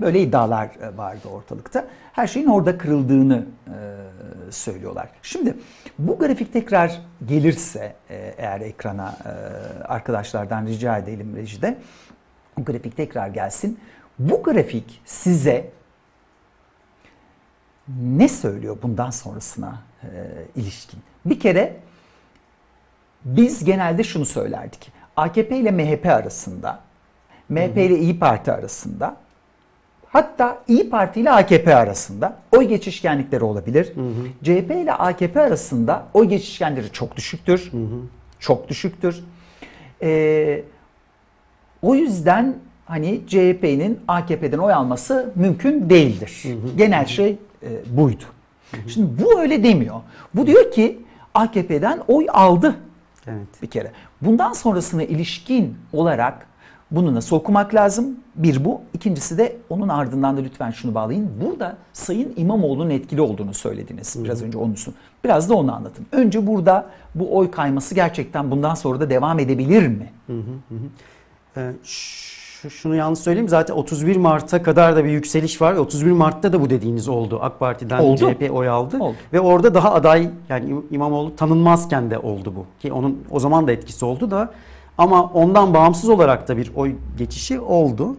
Böyle iddialar e, vardı ortalıkta. Her şeyin orada kırıldığını e, söylüyorlar. Şimdi bu grafik tekrar gelirse e, eğer ekrana arkadaşlardan rica edelim rejide. Bu grafik tekrar gelsin. Bu grafik size ne söylüyor bundan sonrasına ilişkin? Bir kere biz genelde şunu söylerdik. AKP ile MHP arasında, MHP ile İyi Parti arasında, hatta İyi Parti ile AKP arasında oy geçişkenlikleri olabilir. CHP ile AKP arasında oy geçişkenleri çok düşüktür. Çok düşüktür. Ee, o yüzden hani CHP'nin AKP'den oy alması mümkün değildir. Genel şey e, buydu. Şimdi bu öyle demiyor. Bu diyor ki AKP'den oy aldı Evet. bir kere. Bundan sonrasına ilişkin olarak bunu nasıl okumak lazım? Bir bu. İkincisi de onun ardından da lütfen şunu bağlayın. Burada Sayın İmamoğlu'nun etkili olduğunu söylediniz. Biraz önce onun için. Biraz da onu anlatın. Önce burada bu oy kayması gerçekten bundan sonra da devam edebilir mi? Ee, şu, şunu yalnız söyleyeyim zaten 31 Mart'a kadar da bir yükseliş var. 31 Mart'ta da bu dediğiniz oldu. AK Parti'den Oldu. CHP oy aldı. Oldu. Ve orada daha aday yani İm- İmamoğlu tanınmazken de oldu bu. Ki onun o zaman da etkisi oldu da ama ondan bağımsız olarak da bir oy geçişi oldu.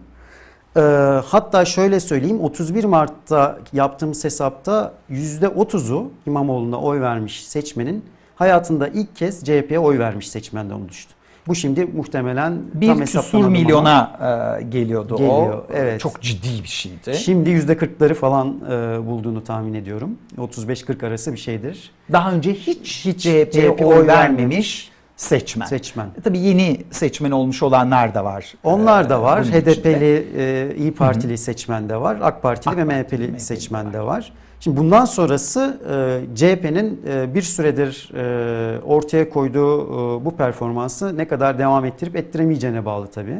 Ee, hatta şöyle söyleyeyim 31 Mart'ta yaptığımız hesapta %30'u İmamoğlu'na oy vermiş seçmenin hayatında ilk kez CHP'ye oy vermiş seçmenden onu düştü. Bu şimdi muhtemelen tam Bir küsur hesaplanamadı ama milyona e, geliyordu Geliyor, o. evet. Çok ciddi bir şeydi. Şimdi %40'ları falan e, bulduğunu tahmin ediyorum. 35-40 arası bir şeydir Daha önce hiç, Hiç CHP'ye CHP oy oy vermemiş seçmen. seçmen. E, Tabii yeni seçmen olmuş olanlar da var. Onlar da Ee, var. bunun. HDP'li, e, İyi Partili seçmen de var. AK Partili AK ve MHP'li MHP'li seçmen var. de var. Şimdi bundan sonrası e, CHP'nin e, bir süredir e, ortaya koyduğu e, bu performansı ne kadar devam ettirip ettiremeyeceğine bağlı tabii.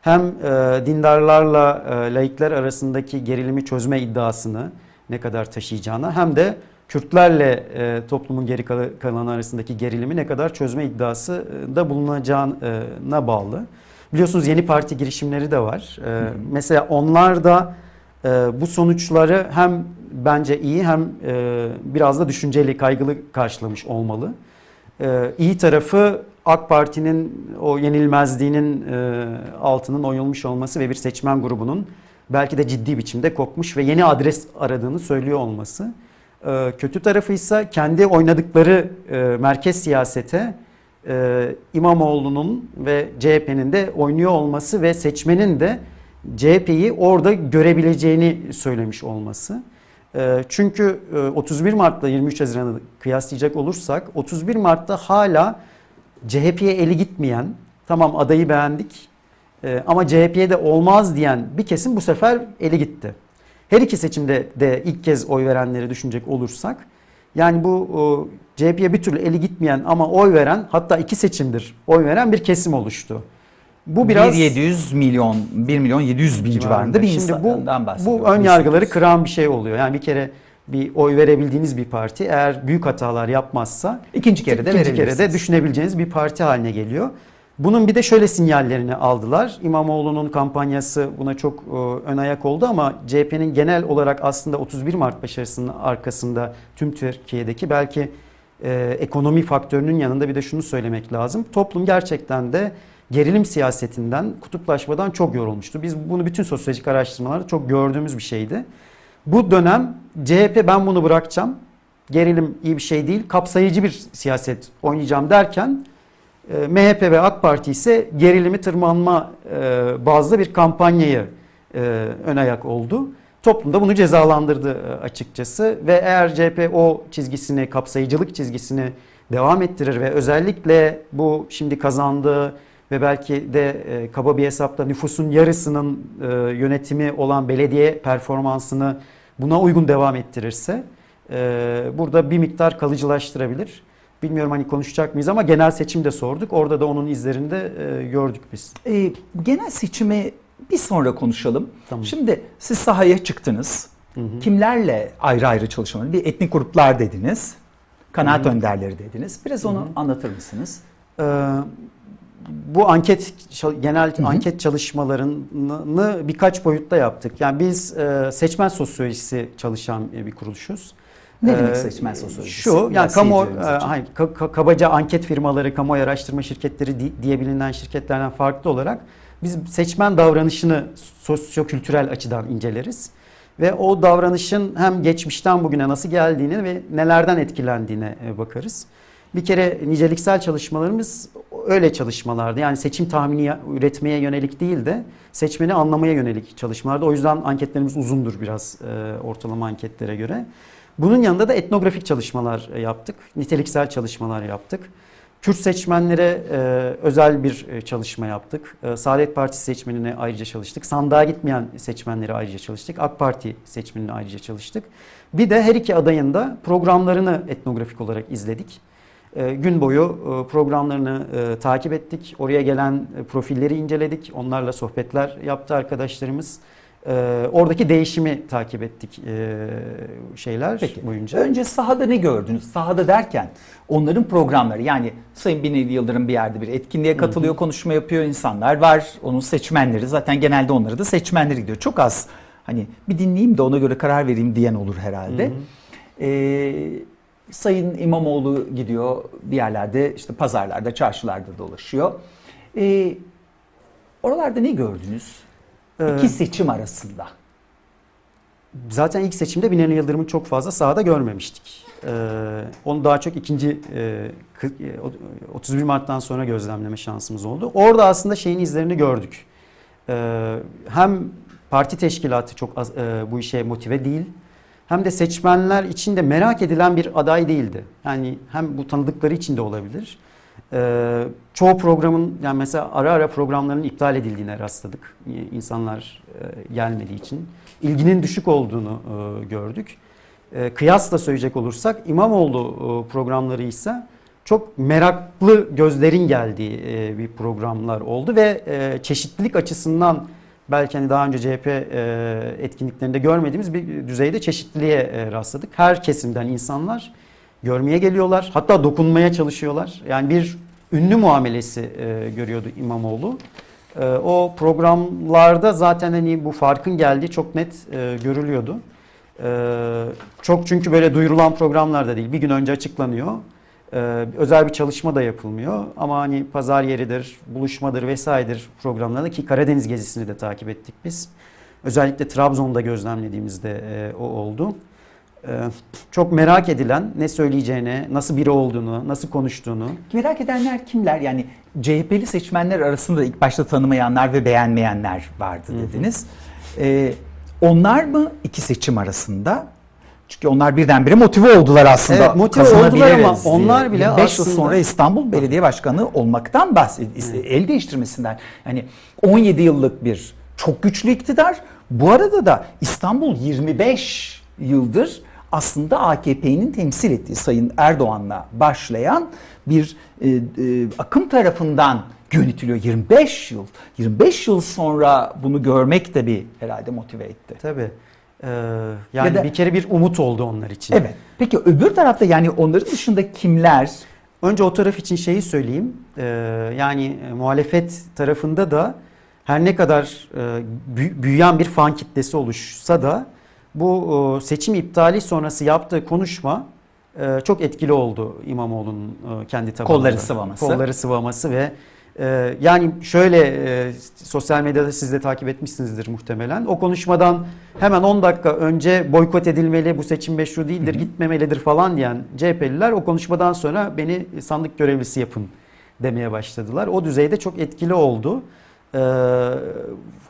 Hem e, dindarlarla e, laikler arasındaki gerilimi çözme iddiasını ne kadar taşıyacağına hem de Kürtlerle e, toplumun geri kal- kalanı arasındaki gerilimi ne kadar çözme iddiası e, da bulunacağına bağlı. Biliyorsunuz yeni parti girişimleri de var. E, mesela onlar da e, bu sonuçları hem bence iyi hem e, biraz da düşünceli, kaygılı karşılamış olmalı. E, iyi tarafı AK Parti'nin o yenilmezliğinin e, altının oyulmuş olması ve bir seçmen grubunun belki de ciddi biçimde kopmuş ve yeni adres aradığını söylüyor olması. E, kötü tarafı ise kendi oynadıkları e, merkez siyasete e, İmamoğlu'nun ve CHP'nin de oynuyor olması ve seçmenin de CHP'yi orada görebileceğini söylemiş olması. E, çünkü e, 31 Mart'la 23 Haziran'ı kıyaslayacak olursak 31 Mart'ta hala CHP'ye eli gitmeyen, tamam adayı beğendik e, ama CHP'ye de olmaz diyen bir kesim bu sefer eli gitti. Her iki seçimde de ilk kez oy verenleri düşünecek olursak yani bu CHP'ye bir türlü eli gitmeyen ama oy veren hatta iki seçimdir oy veren bir kesim oluştu. Bu biraz 700 milyon, 1 milyon 700 bin civarında bir Şimdi bu, bu ön yargıları kıran bir şey oluyor. Yani bir kere bir oy verebildiğiniz bir parti eğer büyük hatalar yapmazsa İkinci kere de ikinci kere de düşünebileceğiniz bir parti haline geliyor. Bunun bir de şöyle sinyallerini aldılar. İmamoğlu'nun kampanyası buna çok e, ön ayak oldu ama CHP'nin genel olarak aslında 31 Mart başarısının arkasında tüm Türkiye'deki belki e, ekonomi faktörünün yanında bir de şunu söylemek lazım. Toplum gerçekten de gerilim siyasetinden, kutuplaşmadan çok yorulmuştu. Biz bunu bütün sosyolojik araştırmalarda çok gördüğümüz bir şeydi. Bu dönem CHP ben bunu bırakacağım. Gerilim iyi bir şey değil. Kapsayıcı bir siyaset oynayacağım derken MHP ve AK Parti ise gerilimi tırmanma e, bazlı bir kampanyayı e, ön ayak oldu. Toplum da bunu cezalandırdı e, açıkçası ve eğer CHP o çizgisini, kapsayıcılık çizgisini devam ettirir ve özellikle bu şimdi kazandığı ve belki de e, kaba bir hesapta nüfusun yarısının e, yönetimi olan belediye performansını buna uygun devam ettirirse e, burada bir miktar kalıcılaştırabilir. Bilmiyorum hani konuşacak mıyız ama genel seçim de sorduk. Orada da onun izlerini de e, gördük biz. E, genel seçimi bir sonra konuşalım. Tamam. Şimdi siz sahaya çıktınız. Kimlerle ayrı ayrı çalışmalar? Bir etnik gruplar dediniz. Kanaat önderleri dediniz. Biraz onu anlatır mısınız? Ee, bu anket genel anket çalışmalarını birkaç boyutta yaptık. Yani biz e, seçmen sosyolojisi çalışan bir kuruluşuz. Ne demek Ee, seçmen sosyolojisi? Şu yani kamu ka- ka- kabaca anket firmaları, kamuoyu araştırma şirketleri di- diye bilinen şirketlerden farklı olarak biz seçmen davranışını sosyokültürel açıdan inceleriz. Ve o davranışın hem geçmişten bugüne nasıl geldiğini ve nelerden etkilendiğine e, bakarız. Bir kere niceliksel çalışmalarımız öyle çalışmalardı. Yani seçim tahmini üretmeye yönelik değil de seçmeni anlamaya yönelik çalışmalardı. O yüzden anketlerimiz uzundur biraz e, ortalama anketlere göre. Bunun yanında da etnografik çalışmalar e, yaptık. Niteliksel çalışmalar yaptık. Kürt seçmenlere e, özel bir e, çalışma yaptık. E, Saadet Partisi seçmenine ayrıca çalıştık. Sandığa gitmeyen seçmenlere ayrıca çalıştık. AK Parti seçmenine ayrıca çalıştık. Bir de her iki adayın da programlarını etnografik olarak izledik. E, gün boyu e, programlarını e, takip ettik. Oraya gelen e, profilleri inceledik. Onlarla sohbetler yaptı arkadaşlarımız. E, oradaki değişimi takip ettik e, şeyler Peki. boyunca. Önce sahada ne gördünüz? Sahada derken onların programları yani Sayın Binali Yıldırım bir yerde bir etkinliğe katılıyor, konuşma yapıyor insanlar var. Onun seçmenleri zaten genelde onları da seçmenleri gidiyor. Çok az hani bir dinleyeyim de ona göre karar vereyim diyen olur herhalde. Ee, Sayın İmamoğlu gidiyor bir yerlerde işte pazarlarda, çarşılarda dolaşıyor. Ee, oralarda ne gördünüz? Ee, İki seçim arasında. Zaten ilk seçimde Binali Yıldırım'ı çok fazla sahada görmemiştik. Ee, onu daha çok ikinci e, kı- e, o- 31 Mart'tan sonra gözlemleme şansımız oldu. Orada aslında şeyin izlerini gördük. Ee, hem parti teşkilatı çok az, e, bu işe motive değil. Hem de seçmenler için de merak edilen bir aday değildi. Yani hem bu tanıdıkları için de olabilir. Ee, çoğu programın yani mesela ara ara programların iptal edildiğine rastladık. İ- İnsanlar e, gelmediği için. İlginin düşük olduğunu e, gördük. E, kıyasla söyleyecek olursak İmamoğlu e, programları ise çok meraklı gözlerin geldiği e, bir programlar oldu ve e, çeşitlilik açısından belki hani daha önce CHP e, etkinliklerinde görmediğimiz bir düzeyde çeşitliliğe e, rastladık. Her kesimden insanlar görmeye geliyorlar. Hatta dokunmaya çalışıyorlar. Yani bir ünlü muamelesi e, görüyordu İmamoğlu. E, o programlarda zaten hani bu farkın geldiği çok net e, görülüyordu. E, çok çünkü böyle duyurulan programlarda değil. Bir gün önce açıklanıyor. E, özel bir çalışma da yapılmıyor. Ama hani pazar yeridir, buluşmadır vesairedir programlarda ki Karadeniz gezisini de takip ettik biz. Özellikle Trabzon'da gözlemlediğimizde e, o oldu. Ee, çok merak edilen ne söyleyeceğini, nasıl biri olduğunu, nasıl konuştuğunu. Merak edenler kimler? Yani CHP'li seçmenler arasında ilk başta tanımayanlar ve beğenmeyenler vardı dediniz. Ee, onlar mı iki seçim arasında? Çünkü onlar birdenbire motive oldular aslında. Evet, motive oldular ama onlar bile 25 yıl aslında- sonra İstanbul Belediye Başkanı olmaktan bahsediyor. El değiştirmesinden. Yani 17 yıllık bir çok güçlü iktidar. Bu arada da İstanbul 25 yıldır aslında AKP'nin temsil ettiği Sayın Erdoğan'la başlayan bir e, e, akım tarafından yönetiliyor 25 yıl. 25 yıl sonra bunu görmek de bir herhalde motive etti. Tabii. Ee, yani Ya da- bir kere bir umut oldu onlar için. Evet. Peki öbür tarafta yani onların dışında kimler? Önce o taraf için şeyi söyleyeyim. Ee, yani e, muhalefet tarafında da her ne kadar e, büy- büyüyen bir fan kitlesi oluşsa da bu e, seçim iptali sonrası yaptığı konuşma e, çok etkili oldu İmamoğlu'nun e, kendi tabanında. Kolları sıvaması. Kolları sıvaması ve yani şöyle sosyal medyada siz de takip etmişsinizdir muhtemelen. O konuşmadan hemen 10 dakika önce boykot edilmeli, bu seçim meşru değildir, gitmemelidir falan diyen CHP'liler o konuşmadan sonra beni sandık görevlisi yapın demeye başladılar. O düzeyde çok etkili oldu.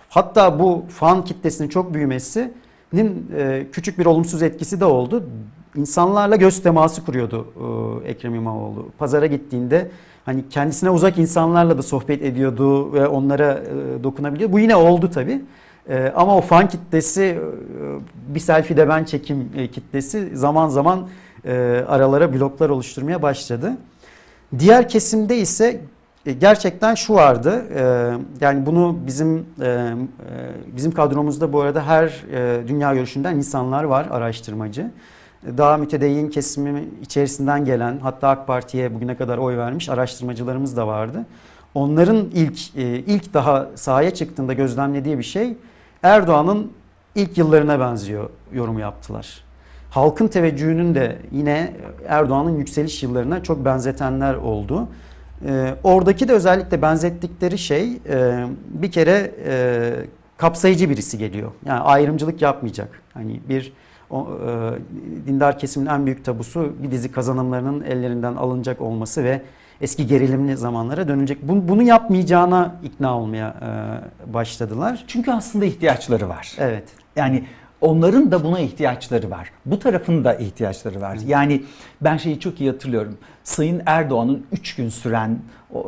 Hatta bu fan kitlesinin çok büyümesinin e, küçük bir olumsuz etkisi de oldu. İnsanlarla göz teması kuruyordu e, Ekrem İmamoğlu. Pazara gittiğinde hani kendisine uzak insanlarla da sohbet ediyordu ve onlara e, dokunabiliyor. Bu yine oldu tabii. Ama o fan kitlesi bir selfie de ben çekim kitlesi zaman zaman aralara bloklar oluşturmaya başladı. Diğer kesimde ise e, gerçekten şu vardı. e, Yani bunu bizim e, bizim kadromuzda bu arada her dünya görüşünden insanlar var, araştırmacı. Daha mütedeyyin kesimi içerisinden gelen, hatta AK Parti'ye bugüne kadar oy vermiş araştırmacılarımız da vardı. Onların ilk ilk daha sahaya çıktığında gözlemlediği bir şey Erdoğan'ın ilk yıllarına benziyor yorumu yaptılar. Halkın teveccühünün de yine Erdoğan'ın yükseliş yıllarına çok benzetenler oldu. Ee, oradaki de özellikle benzettikleri şey e, bir kere e, kapsayıcı birisi geliyor. Yani ayrımcılık yapmayacak. Hani bir o, e, dindar kesimin en büyük tabusu bir dizi kazanımlarının ellerinden alınacak olması ve eski gerilimli zamanlara dönecek. Bunu, bunu yapmayacağına ikna olmaya e, başladılar. Çünkü aslında ihtiyaçları var. Evet. Yani onların da buna ihtiyaçları var. Bu tarafın da ihtiyaçları var. Yani ben şeyi çok iyi hatırlıyorum. Sayın Erdoğan'ın 3 gün süren, e,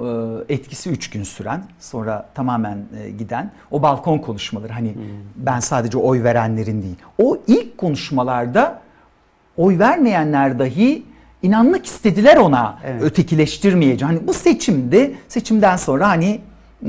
etkisi 3 gün süren, sonra tamamen e, giden o balkon konuşmaları. Hani ben sadece oy verenlerin değil. O ilk konuşmalarda oy vermeyenler dahi inanmak istediler ona Evet. ötekileştirmeyeceğim. Hani bu seçimdi. Seçimden sonra hani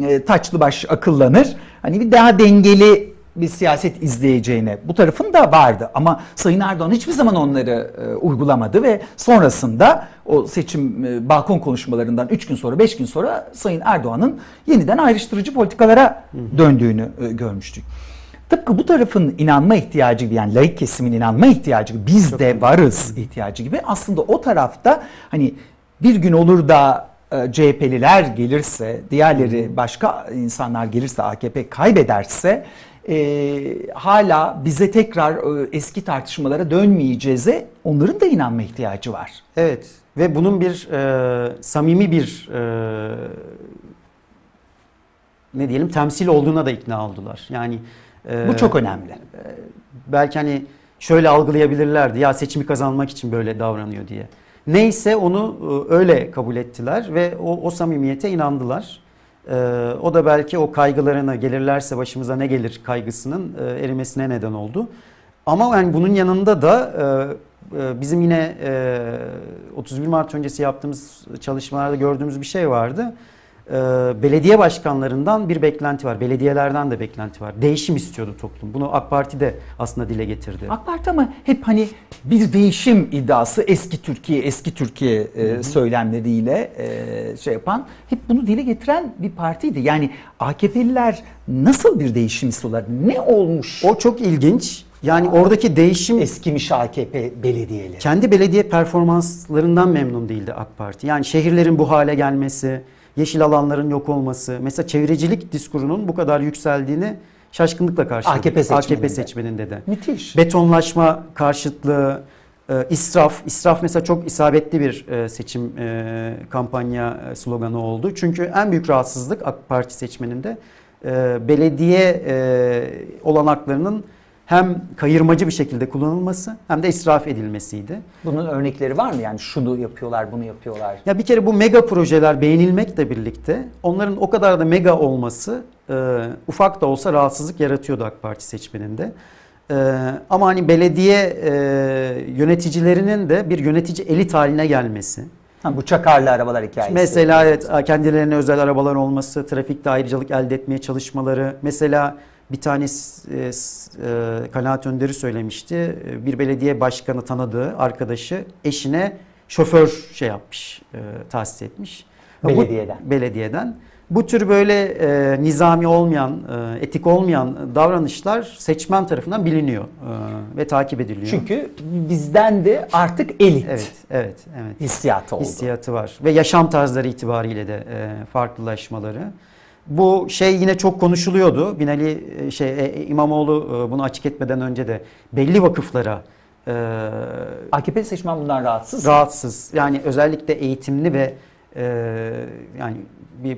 e, taçlı baş akıllanır. Hani bir daha dengeli bir siyaset izleyeceğine bu tarafın da vardı. Ama Sayın Erdoğan hiçbir zaman onları e, uygulamadı ve sonrasında o seçim e, balkon konuşmalarından 3 gün sonra 5 gün sonra Sayın Erdoğan'ın yeniden ayrıştırıcı politikalara döndüğünü e, görmüştük. Tıpkı bu tarafın inanma ihtiyacı gibi yani laik kesimin inanma ihtiyacı gibi biz de varız ihtiyacı gibi aslında o tarafta hani bir gün olur da e, CHP'liler gelirse, diğerleri başka insanlar gelirse, AKP kaybederse e, hala bize tekrar e, eski tartışmalara dönmeyeceğize onların da inanma ihtiyacı var. Evet ve bunun bir e, samimi bir e, ne diyelim temsil olduğuna da ikna oldular. Yani e, Bu çok önemli. belki hani şöyle algılayabilirlerdi ya seçimi kazanmak için böyle davranıyor diye. Neyse onu e, öyle kabul ettiler ve o, o samimiyete inandılar. E, o da belki o kaygılarına gelirlerse başımıza ne gelir kaygısının e, erimesine neden oldu. Ama yani bunun yanında da e, e, bizim yine e, 31 Mart öncesi yaptığımız çalışmalarda gördüğümüz bir şey vardı. E, belediye başkanlarından bir beklenti var. Belediyelerden de beklenti var. Değişim istiyordu toplum. Bunu AK Parti de aslında dile getirdi. AK Parti ama hep hani bir değişim iddiası eski Türkiye, eski Türkiye e, söylemleriyle e, şey yapan hep bunu dile getiren bir partiydi. Yani AKP'liler nasıl bir değişim istiyorlar? Ne olmuş? O çok ilginç. Yani oradaki değişim eskimiş AKP belediyeleri. kendi belediye performanslarından memnun değildi AK Parti. Yani şehirlerin bu hale gelmesi, yeşil alanların yok olması, mesela çevrecilik diskurunun bu kadar yükseldiğini şaşkınlıkla karşıladı. AKP seçmeninde. AKP seçmeninde de. Müthiş. Betonlaşma karşıtlığı, e, israf. İsraf mesela çok isabetli bir e, seçim e, kampanya e, sloganı oldu. Çünkü en büyük rahatsızlık AK Parti seçmeninde e, belediye e, olanaklarının hem kayırmacı bir şekilde kullanılması hem de israf edilmesiydi. Bunun örnekleri var mı? Yani şunu yapıyorlar, bunu yapıyorlar. Ya bir kere bu mega projeler beğenilmekle birlikte onların o kadar da mega olması e, ufak da olsa rahatsızlık yaratıyordu AK Parti seçmeninde. E, ama hani belediye e, yöneticilerinin de bir yönetici elit haline gelmesi. Ha, bu çakarlı arabalar hikayesi. Mesela evet kendilerine özel arabalar olması, trafikte ayrıcalık elde etmeye çalışmaları. Mesela bir tane e, e, kanaat önderi söylemişti. E, Bir belediye başkanı tanıdığı arkadaşı eşine şoför şey yapmış, e, tahsis etmiş. Bu- Belediyeden. belediyeden. Bu tür böyle e, nizami olmayan, e, etik olmayan davranışlar seçmen tarafından biliniyor e, ve takip ediliyor. Çünkü bizden de artık elit evet, evet, evet hissiyatı oldu. hissiyatı var ve yaşam tarzları itibariyle de e, farklılaşmaları. Bu şey yine çok konuşuluyordu. Binali e, şey e, İmamoğlu e, bunu açık etmeden önce de belli vakıflara e, AKP seçmen bundan rahatsız. rahatsız. Yani özellikle eğitimli ve e, yani bir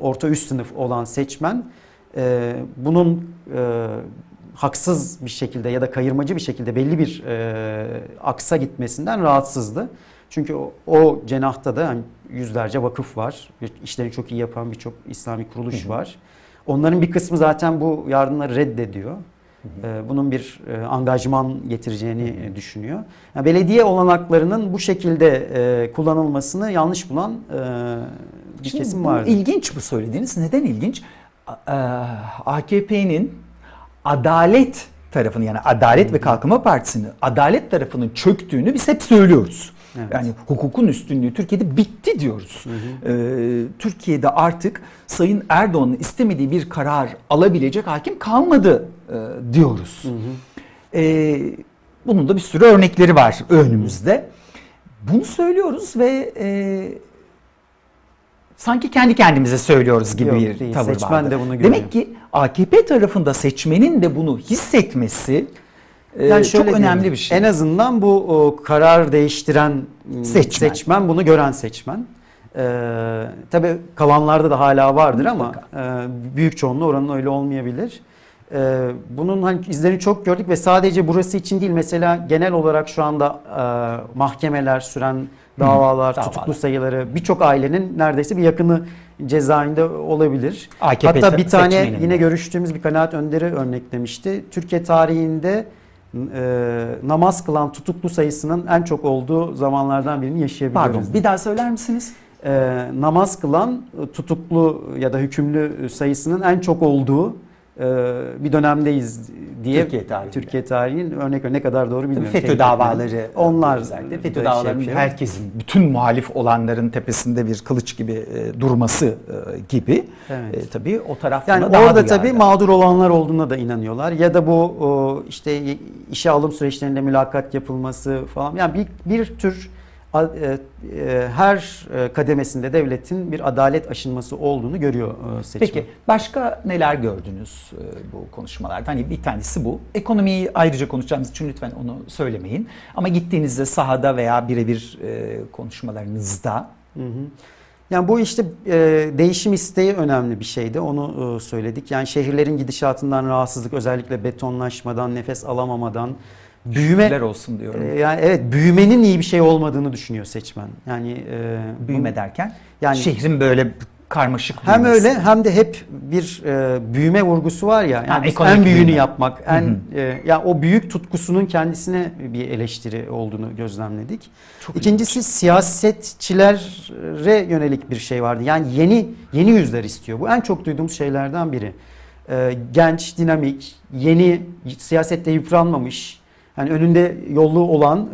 orta üst sınıf olan seçmen e, bunun e, haksız bir şekilde ya da kayırmacı bir şekilde belli bir e, aksa gitmesinden rahatsızdı. Çünkü o, o cenahta da hani yüzlerce vakıf var. İşlerini çok iyi yapan birçok İslami kuruluş var. Onların bir kısmı zaten bu yardımları reddediyor. E, Bunun bir e, angajman getireceğini e, düşünüyor. Yani belediye olanaklarının bu şekilde e, kullanılmasını yanlış bulan e, bir Şimdi kesim vardı. İlginç bu söylediğiniz. Neden ilginç? AKP'nin adalet tarafını yani Adalet ve Kalkınma Partisi'nin adalet tarafının çöktüğünü biz hep söylüyoruz. Evet. Yani hukukun üstünlüğü Türkiye'de bitti diyoruz. Ee, Türkiye'de artık Sayın Erdoğan'ın istemediği bir karar alabilecek hakim kalmadı e, diyoruz. Ee, bunun da bir sürü örnekleri var önümüzde. Bunu söylüyoruz ve e, sanki kendi kendimize söylüyoruz gibi Yok, bir değil. tavır Seçmen vardı. de bunu görüyor. Demek ki AKP tarafında seçmenin de bunu hissetmesi e, çok şöyle önemli diyelim, bir şey. En azından bu o, karar değiştiren m, Seçmen. seçmen. bunu gören seçmen. Ee, tabii kalanlarda da hala vardır ama e, büyük çoğunluğu oranın öyle olmayabilir. Ee, bunun hani izlerini çok gördük ve sadece burası için değil mesela genel olarak şu anda e, mahkemeler süren davalar, davalar. tutuklu sayıları birçok ailenin neredeyse bir yakını cezaevinde olabilir. AKP Hatta bir tane yine görüştüğümüz bir kanaat önderi örneklemişti. Türkiye tarihinde e, namaz kılan tutuklu sayısının en çok olduğu zamanlardan birini yaşayabiliyoruz. Pardon bir daha söyler misiniz? E, namaz kılan tutuklu ya da hükümlü sayısının en çok olduğu bir dönemdeyiz diye Türkiye tarihinde. Türkiye tarihinin örnek ne kadar doğru bilmiyorum. FETÖ Teknik davaları onlar özellikle FETÖ şey davalarının yapıyor. herkesin bütün muhalif olanların tepesinde bir kılıç gibi e, durması e, gibi Evet. e, tabii o taraf Yani daha orada tabii mağdur olanlar olduğuna da inanıyorlar. Ya da bu işte işe alım süreçlerinde mülakat yapılması falan. Yani bir, bir tür her e, kademesinde devletin bir adalet aşınması olduğunu görüyor e, seçmen. Peki başka neler gördünüz e, bu konuşmalarda? Hani bir tanesi bu. Ekonomiyi ayrıca konuşacağımız için lütfen onu söylemeyin. Ama gittiğinizde sahada veya birebir e, konuşmalarınızda Hı hı. Yani bu işte e, değişim isteği önemli bir şeydi. Onu e, söyledik. Yani şehirlerin gidişatından rahatsızlık, özellikle betonlaşmadan, nefes alamamadan, büyüme şükürler olsun diyorum. e, yani evet büyümenin iyi bir şey olmadığını düşünüyor seçmen. Yani e, Büyüme derken Yani- şehrin böyle karmaşık hem büyümesi. öyle hem de hep bir e, büyüme vurgusu var ya. Yani Ha, en büyüğünü büyüme. yapmak, en Hı e, ya o büyük tutkusunun kendisine bir eleştiri olduğunu gözlemledik. Çok İkincisi siyasetçilere yönelik bir şey vardı. Yani yeni yeni yüzler istiyor. Bu en çok duyduğumuz şeylerden biri. E, genç, dinamik, yeni siyasette yıpranmamış, yani önünde yollu olan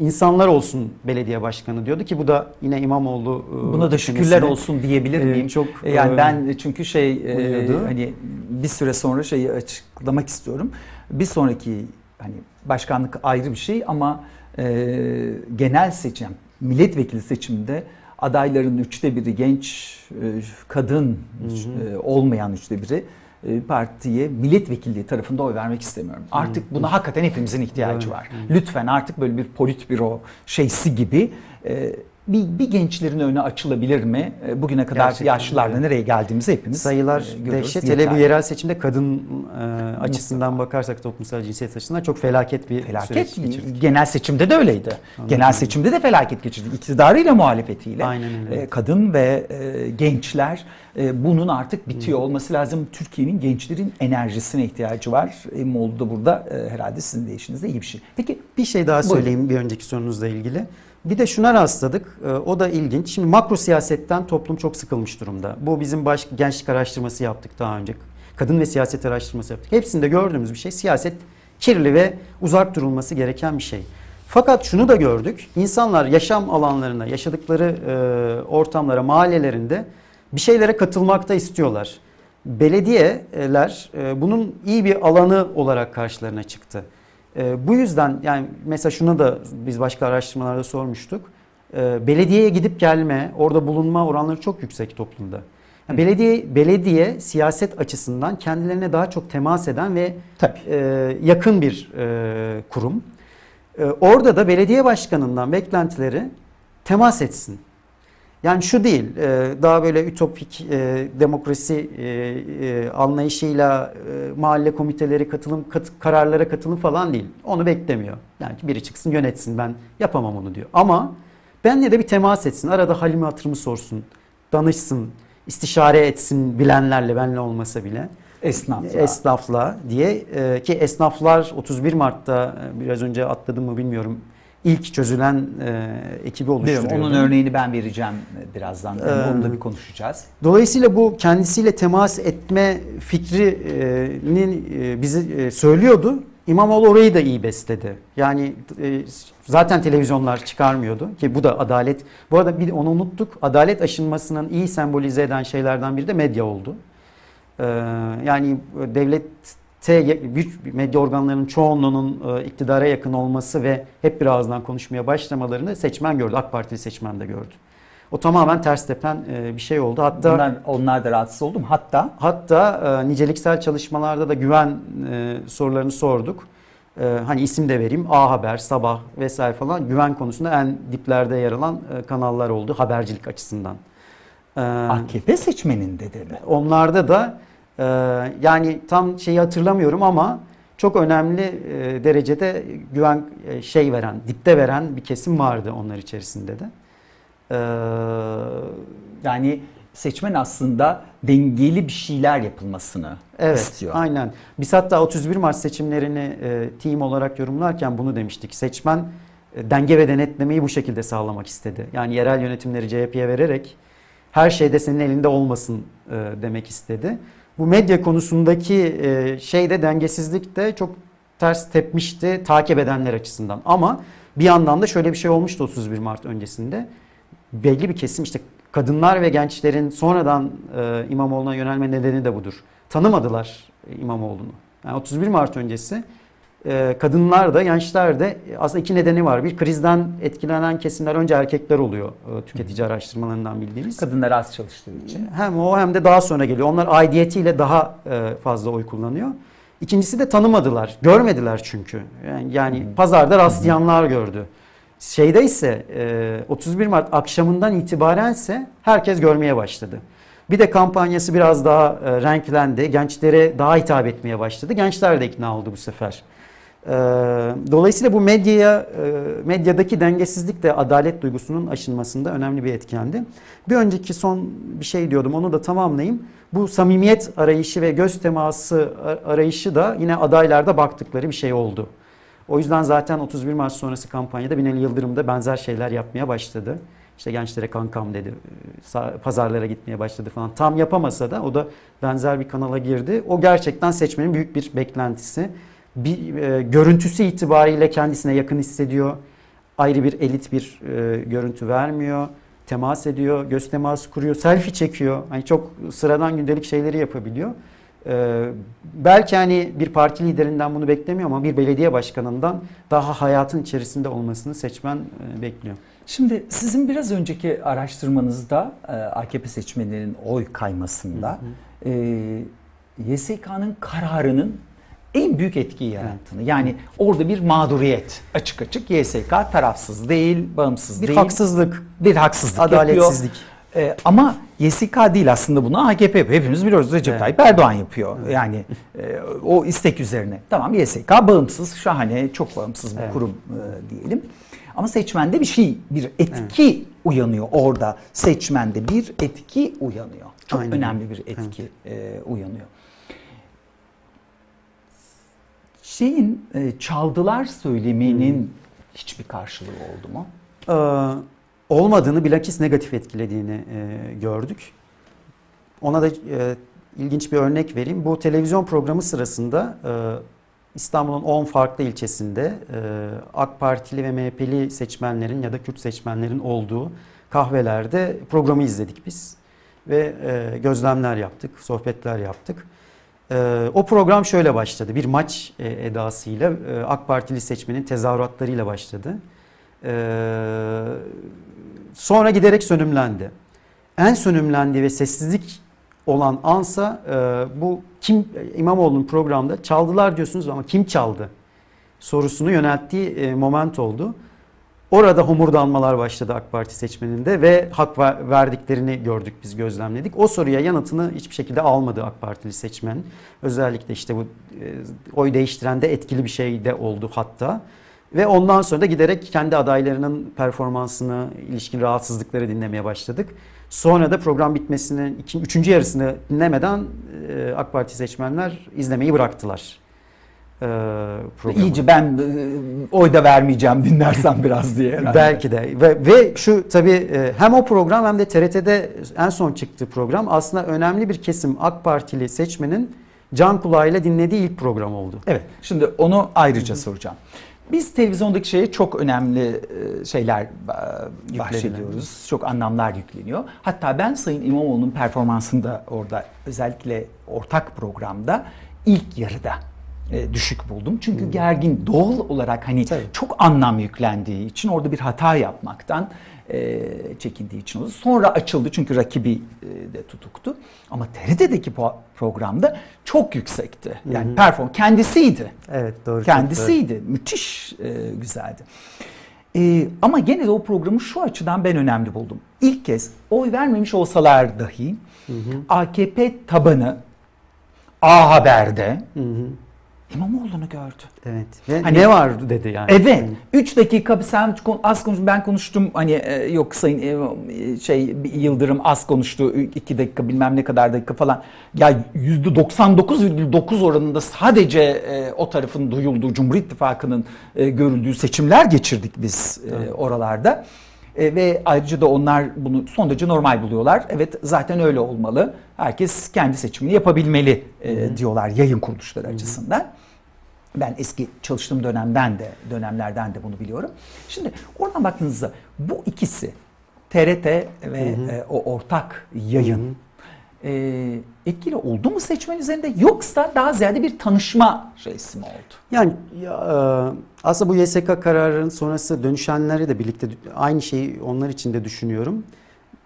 e, insanlar olsun belediye başkanı diyordu ki bu da yine İmamoğlu e, Buna da şükürler olsun diyebilir Ee, miyim? çok, E, yani e, ben çünkü şey e, hani bir süre sonra şeyi açıklamak istiyorum. Bir sonraki hani başkanlık ayrı bir şey ama e, genel seçim, milletvekili seçiminde adayların üçte biri genç, e, kadın e, olmayan üçte biri e, partiye milletvekilliği tarafında oy vermek istemiyorum. Artık buna hakikaten hepimizin ihtiyacı var. Lütfen artık böyle bir politbüro şeysi gibi e, bir, bir gençlerin önü açılabilir mi? E, Bugüne kadar Gerçekten yaşlılarla nereye geldiğimizi hepimiz sayılar e, görüyoruz. dehşet. Hele bu yerel seçimde kadın e, açısından bakarsak toplumsal cinsiyet açısından çok felaket bir Felaket. süreç geçirdik. Genel seçimde de öyleydi. Genel seçimde de felaket geçirdi. İktidarıyla muhalefetiyle. Aynen öyle. E, Kadın ve e, gençler e, bunun artık bitiyor olması lazım. Türkiye'nin gençlerin enerjisine ihtiyacı var. Da burada e, herhalde sizin deyişinizde iyi bir şey. Peki Bir şey daha Buyurun. söyleyeyim bir önceki sorunuzla ilgili. Bir de şuna rastladık. e, O da ilginç. Şimdi makro siyasetten toplum çok sıkılmış durumda. Bu bizim baş, gençlik araştırması yaptık daha önce. Kadın ve siyaset araştırması yaptık. Hepsinde gördüğümüz bir şey siyaset kirli ve uzak durulması gereken bir şey. Fakat şunu da gördük. İnsanlar yaşam alanlarına, yaşadıkları e, ortamlara, mahallelerinde bir şeylere katılmakta istiyorlar. Belediyeler e, bunun iyi bir alanı olarak karşılarına çıktı. E, bu yüzden yani mesela şunu da biz başka araştırmalarda sormuştuk. E, belediyeye gidip gelme, orada bulunma oranları çok yüksek toplumda. Yani belediye belediye siyaset açısından kendilerine daha çok temas eden ve Tabii. e, yakın bir e, kurum. E, orada da belediye başkanından beklentileri temas etsin. Yani şu değil, e, daha böyle ütopik e, demokrasi e, anlayışıyla mahalle komiteleri katılım, kat- kararlara katılım falan değil. Onu beklemiyor. Yani biri çıksın yönetsin ben yapamam onu diyor. Ama benle de bir temas etsin, arada halimi hatırımı sorsun, danışsın, istişare etsin bilenlerle benle olmasa bile. esnaf. Esnafla diye ki esnaflar 31 Mart'ta biraz önce atladım mı bilmiyorum ilk çözülen e, ekibi Biliyorum, oluşturuyordu. onun örneğini ben vereceğim e, birazdan. Ee, Onu da bir konuşacağız. Dolayısıyla bu kendisiyle temas etme fikrinin e, bizi e, söylüyordu. İmamoğlu orayı da iyi besledi. Yani e, zaten televizyonlar çıkarmıyordu ki bu da adalet. Bu arada bir onu unuttuk. Adalet aşınmasının iyi sembolize eden şeylerden biri de medya oldu. Ee, yani büyük medya organlarının çoğunluğunun e, iktidara yakın olması ve hep bir ağızdan konuşmaya başlamalarını seçmen gördü. AK Partili seçmen de gördü. O tamamen ters tepen e, bir şey oldu. Hatta Bunlar, onlar da rahatsız oldum. Hatta Hatta e, niceliksel çalışmalarda da güven e, sorularını sorduk. E, hani isim de vereyim. A Haber, Sabah vesaire falan güven konusunda en diplerde yer alan e, kanallar oldu habercilik açısından. E, AKP seçmeninde de mi? onlarda da e, yani tam şeyi hatırlamıyorum ama çok önemli e, derecede güven e, şey veren, dipte veren bir kesim vardı onlar içerisinde de. E, Yani seçmen aslında dengeli bir şeyler yapılmasını Evet, istiyor. aynen. Biz hatta 31 Mart seçimlerini e, team olarak yorumlarken bunu demiştik. Seçmen e, denge ve denetlemeyi bu şekilde sağlamak istedi. Yani yerel yönetimleri CHP'ye vererek her şeyde senin elinde olmasın e, demek istedi. Bu medya konusundaki e, şeyde dengesizlik de çok ters tepmişti takip edenler açısından. Ama bir yandan da şöyle bir şey olmuştu 31 Mart öncesinde. Belli bir kesim işte kadınlar ve gençlerin sonradan e, İmamoğlu'na yönelme nedeni de budur. Tanımadılar İmamoğlu'nu. Yani 31 Mart öncesi e, kadınlar da gençler de aslında iki nedeni var. Bir krizden etkilenen kesimler önce erkekler oluyor e, tüketici araştırmalarından bildiğimiz. Kadınlar az çalıştığı için. Hem o hem de daha sonra geliyor. Onlar aidiyetiyle daha e, fazla oy kullanıyor. İkincisi de tanımadılar. Görmediler çünkü. Yani, yani pazarda rastlayanlar gördü. Şeyde ise e, 31 Mart akşamından itibarense herkes görmeye başladı. Bir de kampanyası biraz daha e, renklendi. Gençlere daha hitap etmeye başladı. Gençler de ikna oldu bu sefer. E, dolayısıyla bu medyaya, e, medyadaki dengesizlik de adalet duygusunun aşılmasında önemli bir etkendi. Bir önceki son bir şey diyordum onu da tamamlayayım. Bu samimiyet arayışı ve göz teması arayışı da yine adaylarda baktıkları bir şey oldu. O yüzden zaten 31 Mart sonrası kampanyada Binali Yıldırım da benzer şeyler yapmaya başladı. İşte gençlere kankam dedi, pazarlara gitmeye başladı falan. Tam yapamasa da o da benzer bir kanala girdi. O gerçekten seçmenin büyük bir beklentisi. Bir e, görüntüsü itibariyle kendisine yakın hissediyor. Ayrı bir elit bir e, görüntü vermiyor. Temas ediyor, göz teması kuruyor, selfie çekiyor. Hani çok sıradan gündelik şeyleri yapabiliyor. Ee, belki hani bir parti liderinden bunu beklemiyor ama bir belediye başkanından daha hayatın içerisinde olmasını seçmen e, bekliyor. Şimdi sizin biraz önceki araştırmanızda e, AKP seçmenlerinin oy kaymasında e, YSK'nın kararının en büyük etkiyi yarattığını. Yani orada bir mağduriyet açık açık YSK tarafsız değil, bağımsız bir değil. haksızlık, bir haksızlık adaletsizlik. Yapıyor. Ee, ama YSK değil aslında bunu AKP yapıyor. Hepimiz biliyoruz Recep evet. Tayyip Erdoğan yapıyor. Evet. Yani e, o istek üzerine. Tamam YSK bağımsız, şahane, çok bağımsız bir evet. kurum e, diyelim. Ama seçmende bir şey, bir etki evet. uyanıyor orada. Seçmende bir etki uyanıyor. Çok Aynen. önemli bir etki evet. e, uyanıyor. Şeyin e, çaldılar söyleminin hmm. hiçbir karşılığı oldu mu? Ee, olmadığını bilakis negatif etkilediğini e, gördük. Ona da e, ilginç bir örnek vereyim. Bu televizyon programı sırasında e, İstanbul'un 10 farklı ilçesinde e, AK Partili ve MHP'li seçmenlerin ya da Kürt seçmenlerin olduğu kahvelerde programı izledik biz. Ve e, gözlemler yaptık, sohbetler yaptık. E, o program şöyle başladı. Bir maç e, edasıyla e, AK Partili seçmenin tezahüratlarıyla başladı. E, sonra giderek sönümlendi. En sönümlendiği ve sessizlik olan ansa e, bu kim İmamoğlu'nun programda çaldılar diyorsunuz ama kim çaldı sorusunu yönelttiği e, moment oldu. Orada homurdanmalar başladı AK Parti seçmeninde ve hak verdiklerini gördük biz gözlemledik. O soruya yanıtını hiçbir şekilde almadı AK Partili seçmen. Özellikle işte bu e, oy değiştiren de etkili bir şey de oldu hatta. Ve ondan sonra da giderek kendi adaylarının performansını, ilişkin rahatsızlıkları dinlemeye başladık. Sonra da program bitmesinin üçüncü yarısını dinlemeden e, AK Parti seçmenler izlemeyi bıraktılar. E, programı. İyice ben e, oy da vermeyeceğim dinlersen biraz diye. Herhalde. [laughs] Belki de ve, ve şu tabii e, hem o program hem de TRT'de en son çıktığı program aslında önemli bir kesim AK Partili seçmenin can kulağıyla dinlediği ilk program oldu. Evet şimdi onu ayrıca soracağım. Biz televizyondaki şeye çok önemli e, şeyler bahsediyoruz. Çok anlamlar yükleniyor. Hatta ben Sayın İmamoğlu'nun performansını da orada özellikle ortak programda ilk yarıda düşük buldum. Çünkü hmm. gergin doğal olarak hani Tabii. çok anlam yüklendiği için orada bir hata yapmaktan e, çekindiği için oldu. Sonra açıldı çünkü rakibi e, de tutuktu. Ama TRT'deki programda çok yüksekti. Yani perform kendisiydi. Evet doğru. Kendisiydi. Doğru. Müthiş e, güzeldi. E, ama gene de o programı şu açıdan ben önemli buldum. İlk kez oy vermemiş olsalar dahi hı hı. AKP tabanı A Haber'de hı hı İmamoğlu'nu gördü. Evet. Ve hani, ne var dedi yani. Evet. 3 dakika sen az konuş ben konuştum hani e, yok sayın e, şey Yıldırım az konuştu 2 dakika bilmem ne kadar dakika falan. Ya %99,9 oranında sadece e, o tarafın duyulduğu Cumhur İttifakı'nın görüldüğü seçimler geçirdik biz evet. oralarda. E, ve ayrıca da onlar bunu son derece normal buluyorlar. Evet zaten öyle olmalı. Herkes kendi seçimini yapabilmeli e, diyorlar yayın kuruluşları açısından. Ben eski çalıştığım dönemden de dönemlerden de bunu biliyorum. Şimdi oradan baktığınızda bu ikisi TRT ve e, o ortak yayın e, etkili oldu mu seçmen üzerinde yoksa daha ziyade bir tanışma şeysi mi oldu? Yani ya, e, aslında bu YSK kararının sonrası dönüşenleri de birlikte aynı şeyi onlar için de düşünüyorum.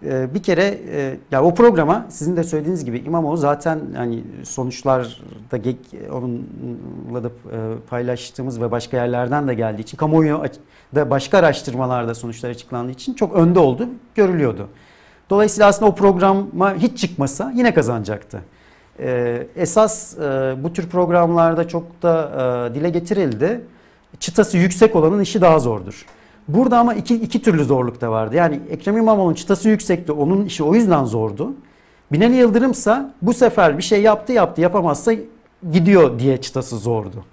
E, Bir kere e, ya o programa sizin de söylediğiniz gibi İmamoğlu zaten hani sonuçlarda onunla da paylaştığımız ve başka yerlerden de geldiği için kamuoyu da başka araştırmalarda sonuçlar açıklandığı için çok önde oldu, görülüyordu. Dolayısıyla aslında o programa hiç çıkmasa yine kazanacaktı. Ee, esas e, bu tür programlarda çok da e, dile getirildi. Çıtası yüksek olanın işi daha zordur. Burada ama iki, iki türlü zorluk da vardı. Yani Ekrem İmamoğlu'nun çıtası yüksekti. Onun işi o yüzden zordu. Binali Yıldırım'sa bu sefer bir şey yaptı yaptı yapamazsa gidiyor diye çıtası zordu.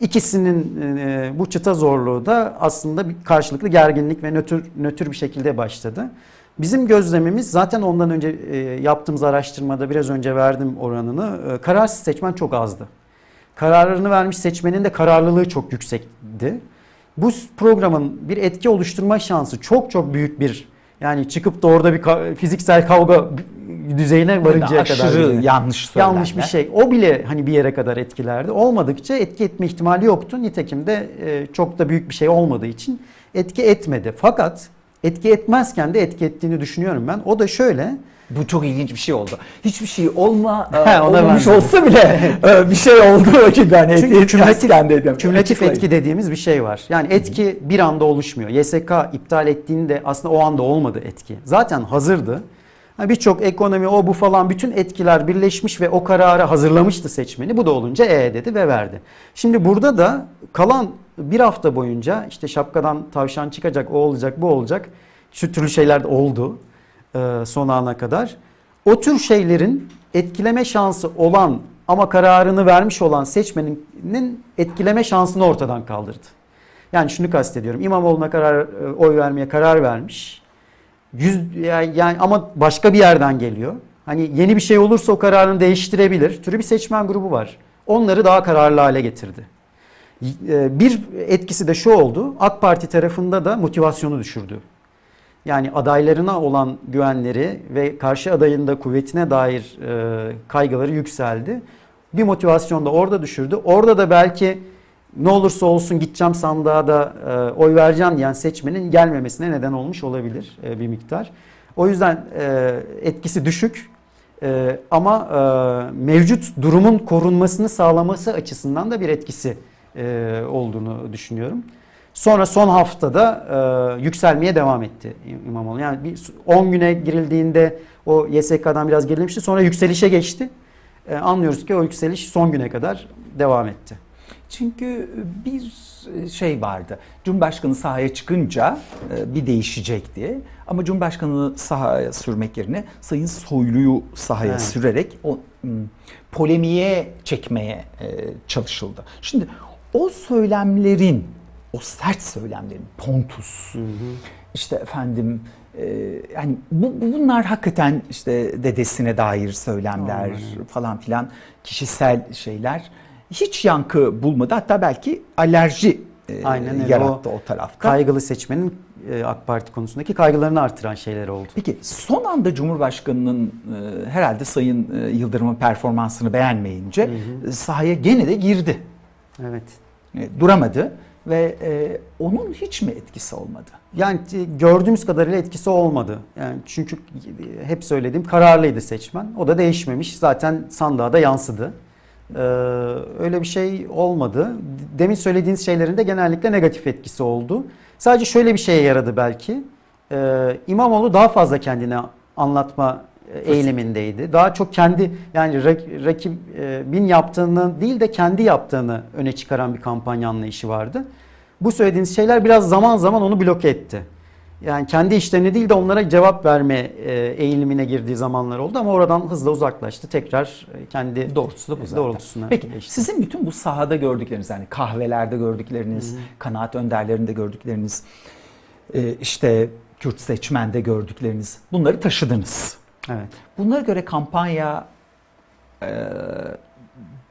İkisinin e, bu çıta zorluğu da aslında bir karşılıklı gerginlik ve nötr, nötr bir şekilde başladı. Bizim gözlemimiz zaten ondan önce e, yaptığımız araştırmada biraz önce verdim oranını. E, kararsız seçmen çok azdı. Kararını vermiş seçmenin de kararlılığı çok yüksekti. Bu programın bir etki oluşturma şansı çok çok büyük bir yani çıkıp da orada bir fiziksel kavga düzeyine varıncaya kadar. Aşırı yanlış söylemler. Yanlış bir şey. O bile hani bir yere kadar etkilerdi. Olmadıkça etki etme ihtimali yoktu. Nitekim de e, çok da büyük bir şey olmadığı için etki etmedi. Fakat etki etmezken de etki ettiğini düşünüyorum ben. O da şöyle. Bu çok ilginç bir şey oldu. Hiçbir şey olma, [laughs] He, olmamış olsa bile e, bir şey oldu [laughs] vakit yani Çünkü etki kümülatif, dedim. etki dediğimiz bir şey var. Yani etki bir anda oluşmuyor. YSK iptal ettiğinde aslında o anda olmadı etki. Zaten hazırdı. Ha, Birçok ekonomi o bu falan bütün etkiler birleşmiş ve o kararı hazırlamıştı seçmeni. Bu da olunca e dedi ve verdi. Şimdi burada da kalan bir hafta boyunca işte şapkadan tavşan çıkacak, o olacak, bu olacak. Şu türlü şeyler de oldu e, son ana kadar. O tür şeylerin etkileme şansı olan ama kararını vermiş olan seçmenin etkileme şansını ortadan kaldırdı. Yani şunu kastediyorum. İmamoğlu'na karar e, oy vermeye karar vermiş. Yüz yani, ama başka bir yerden geliyor. Hani yeni bir şey olursa o kararını değiştirebilir. Türü bir seçmen grubu var. Onları daha kararlı hale getirdi. E, Bir etkisi de şu oldu. AK Parti tarafında da motivasyonu düşürdü. Yani adaylarına olan güvenleri ve karşı adayın da kuvvetine dair e, kaygıları yükseldi. Bir motivasyon da orada düşürdü. Orada da belki ne olursa olsun gideceğim sandığa da e, oy vereceğim diyen seçmenin gelmemesine neden olmuş olabilir e, bir miktar. O yüzden etkisi düşük ama mevcut durumun korunmasını sağlaması açısından da bir etkisi e, olduğunu düşünüyorum. Sonra son haftada e, yükselmeye devam etti İmamoğlu. Yani bir 10 güne girildiğinde o YSK'dan biraz gerilemişti. Sonra yükselişe geçti. E, anlıyoruz ki o yükseliş son güne kadar devam etti. Çünkü bir şey vardı. Cumhurbaşkanı sahaya çıkınca e, bir değişecek diye. Ama Cumhurbaşkanı sahaya sürmek yerine Sayın Soylu'yu sahaya Evet. sürerek o polemiğe çekmeye e, çalışıldı. Şimdi o söylemlerin, o sert söylemlerin, Pontus, işte efendim e, yani bu, bu- bunlar hakikaten işte dedesine dair söylemler Aynen. falan filan kişisel şeyler hiç yankı bulmadı. Hatta belki alerji e, Aynen öyle. yarattı o, tarafta. Kaygılı seçmenin e, AK Parti konusundaki kaygılarını artıran şeyler oldu. Peki son anda Cumhurbaşkanı'nın e, herhalde Sayın e, Yıldırım'ın performansını beğenmeyince e, sahaya gene de girdi. Evet. E, duramadı ve e, onun hiç mi etkisi olmadı? Yani e, gördüğümüz kadarıyla etkisi olmadı. Yani çünkü e, hep söylediğim kararlıydı seçmen. O da değişmemiş. Zaten sandığa da yansıdı. Ee, öyle bir şey olmadı. Demin söylediğiniz şeylerin de genellikle negatif etkisi oldu. Sadece şöyle bir şeye yaradı belki. Ee, İmamoğlu daha fazla kendini anlatma e, eğilimindeydi. Daha çok kendi yani rak- rakibin yaptığını değil de kendi yaptığını öne çıkaran bir kampanya anlayışı vardı. Bu söylediğiniz şeyler biraz zaman zaman onu bloke etti. Yani kendi işlerini değil de onlara cevap verme e, eğilimine girdiği zamanlar oldu ama oradan hızla uzaklaştı. Tekrar e, kendi Doğrusu da bu zaten. doğrultusuna Peki geçti. sizin bütün bu sahada gördükleriniz yani kahvelerde gördükleriniz, kanaat önderlerinde gördükleriniz, e, işte Kürt seçmende gördükleriniz bunları taşıdınız. Evet. Bunlara göre kampanya e,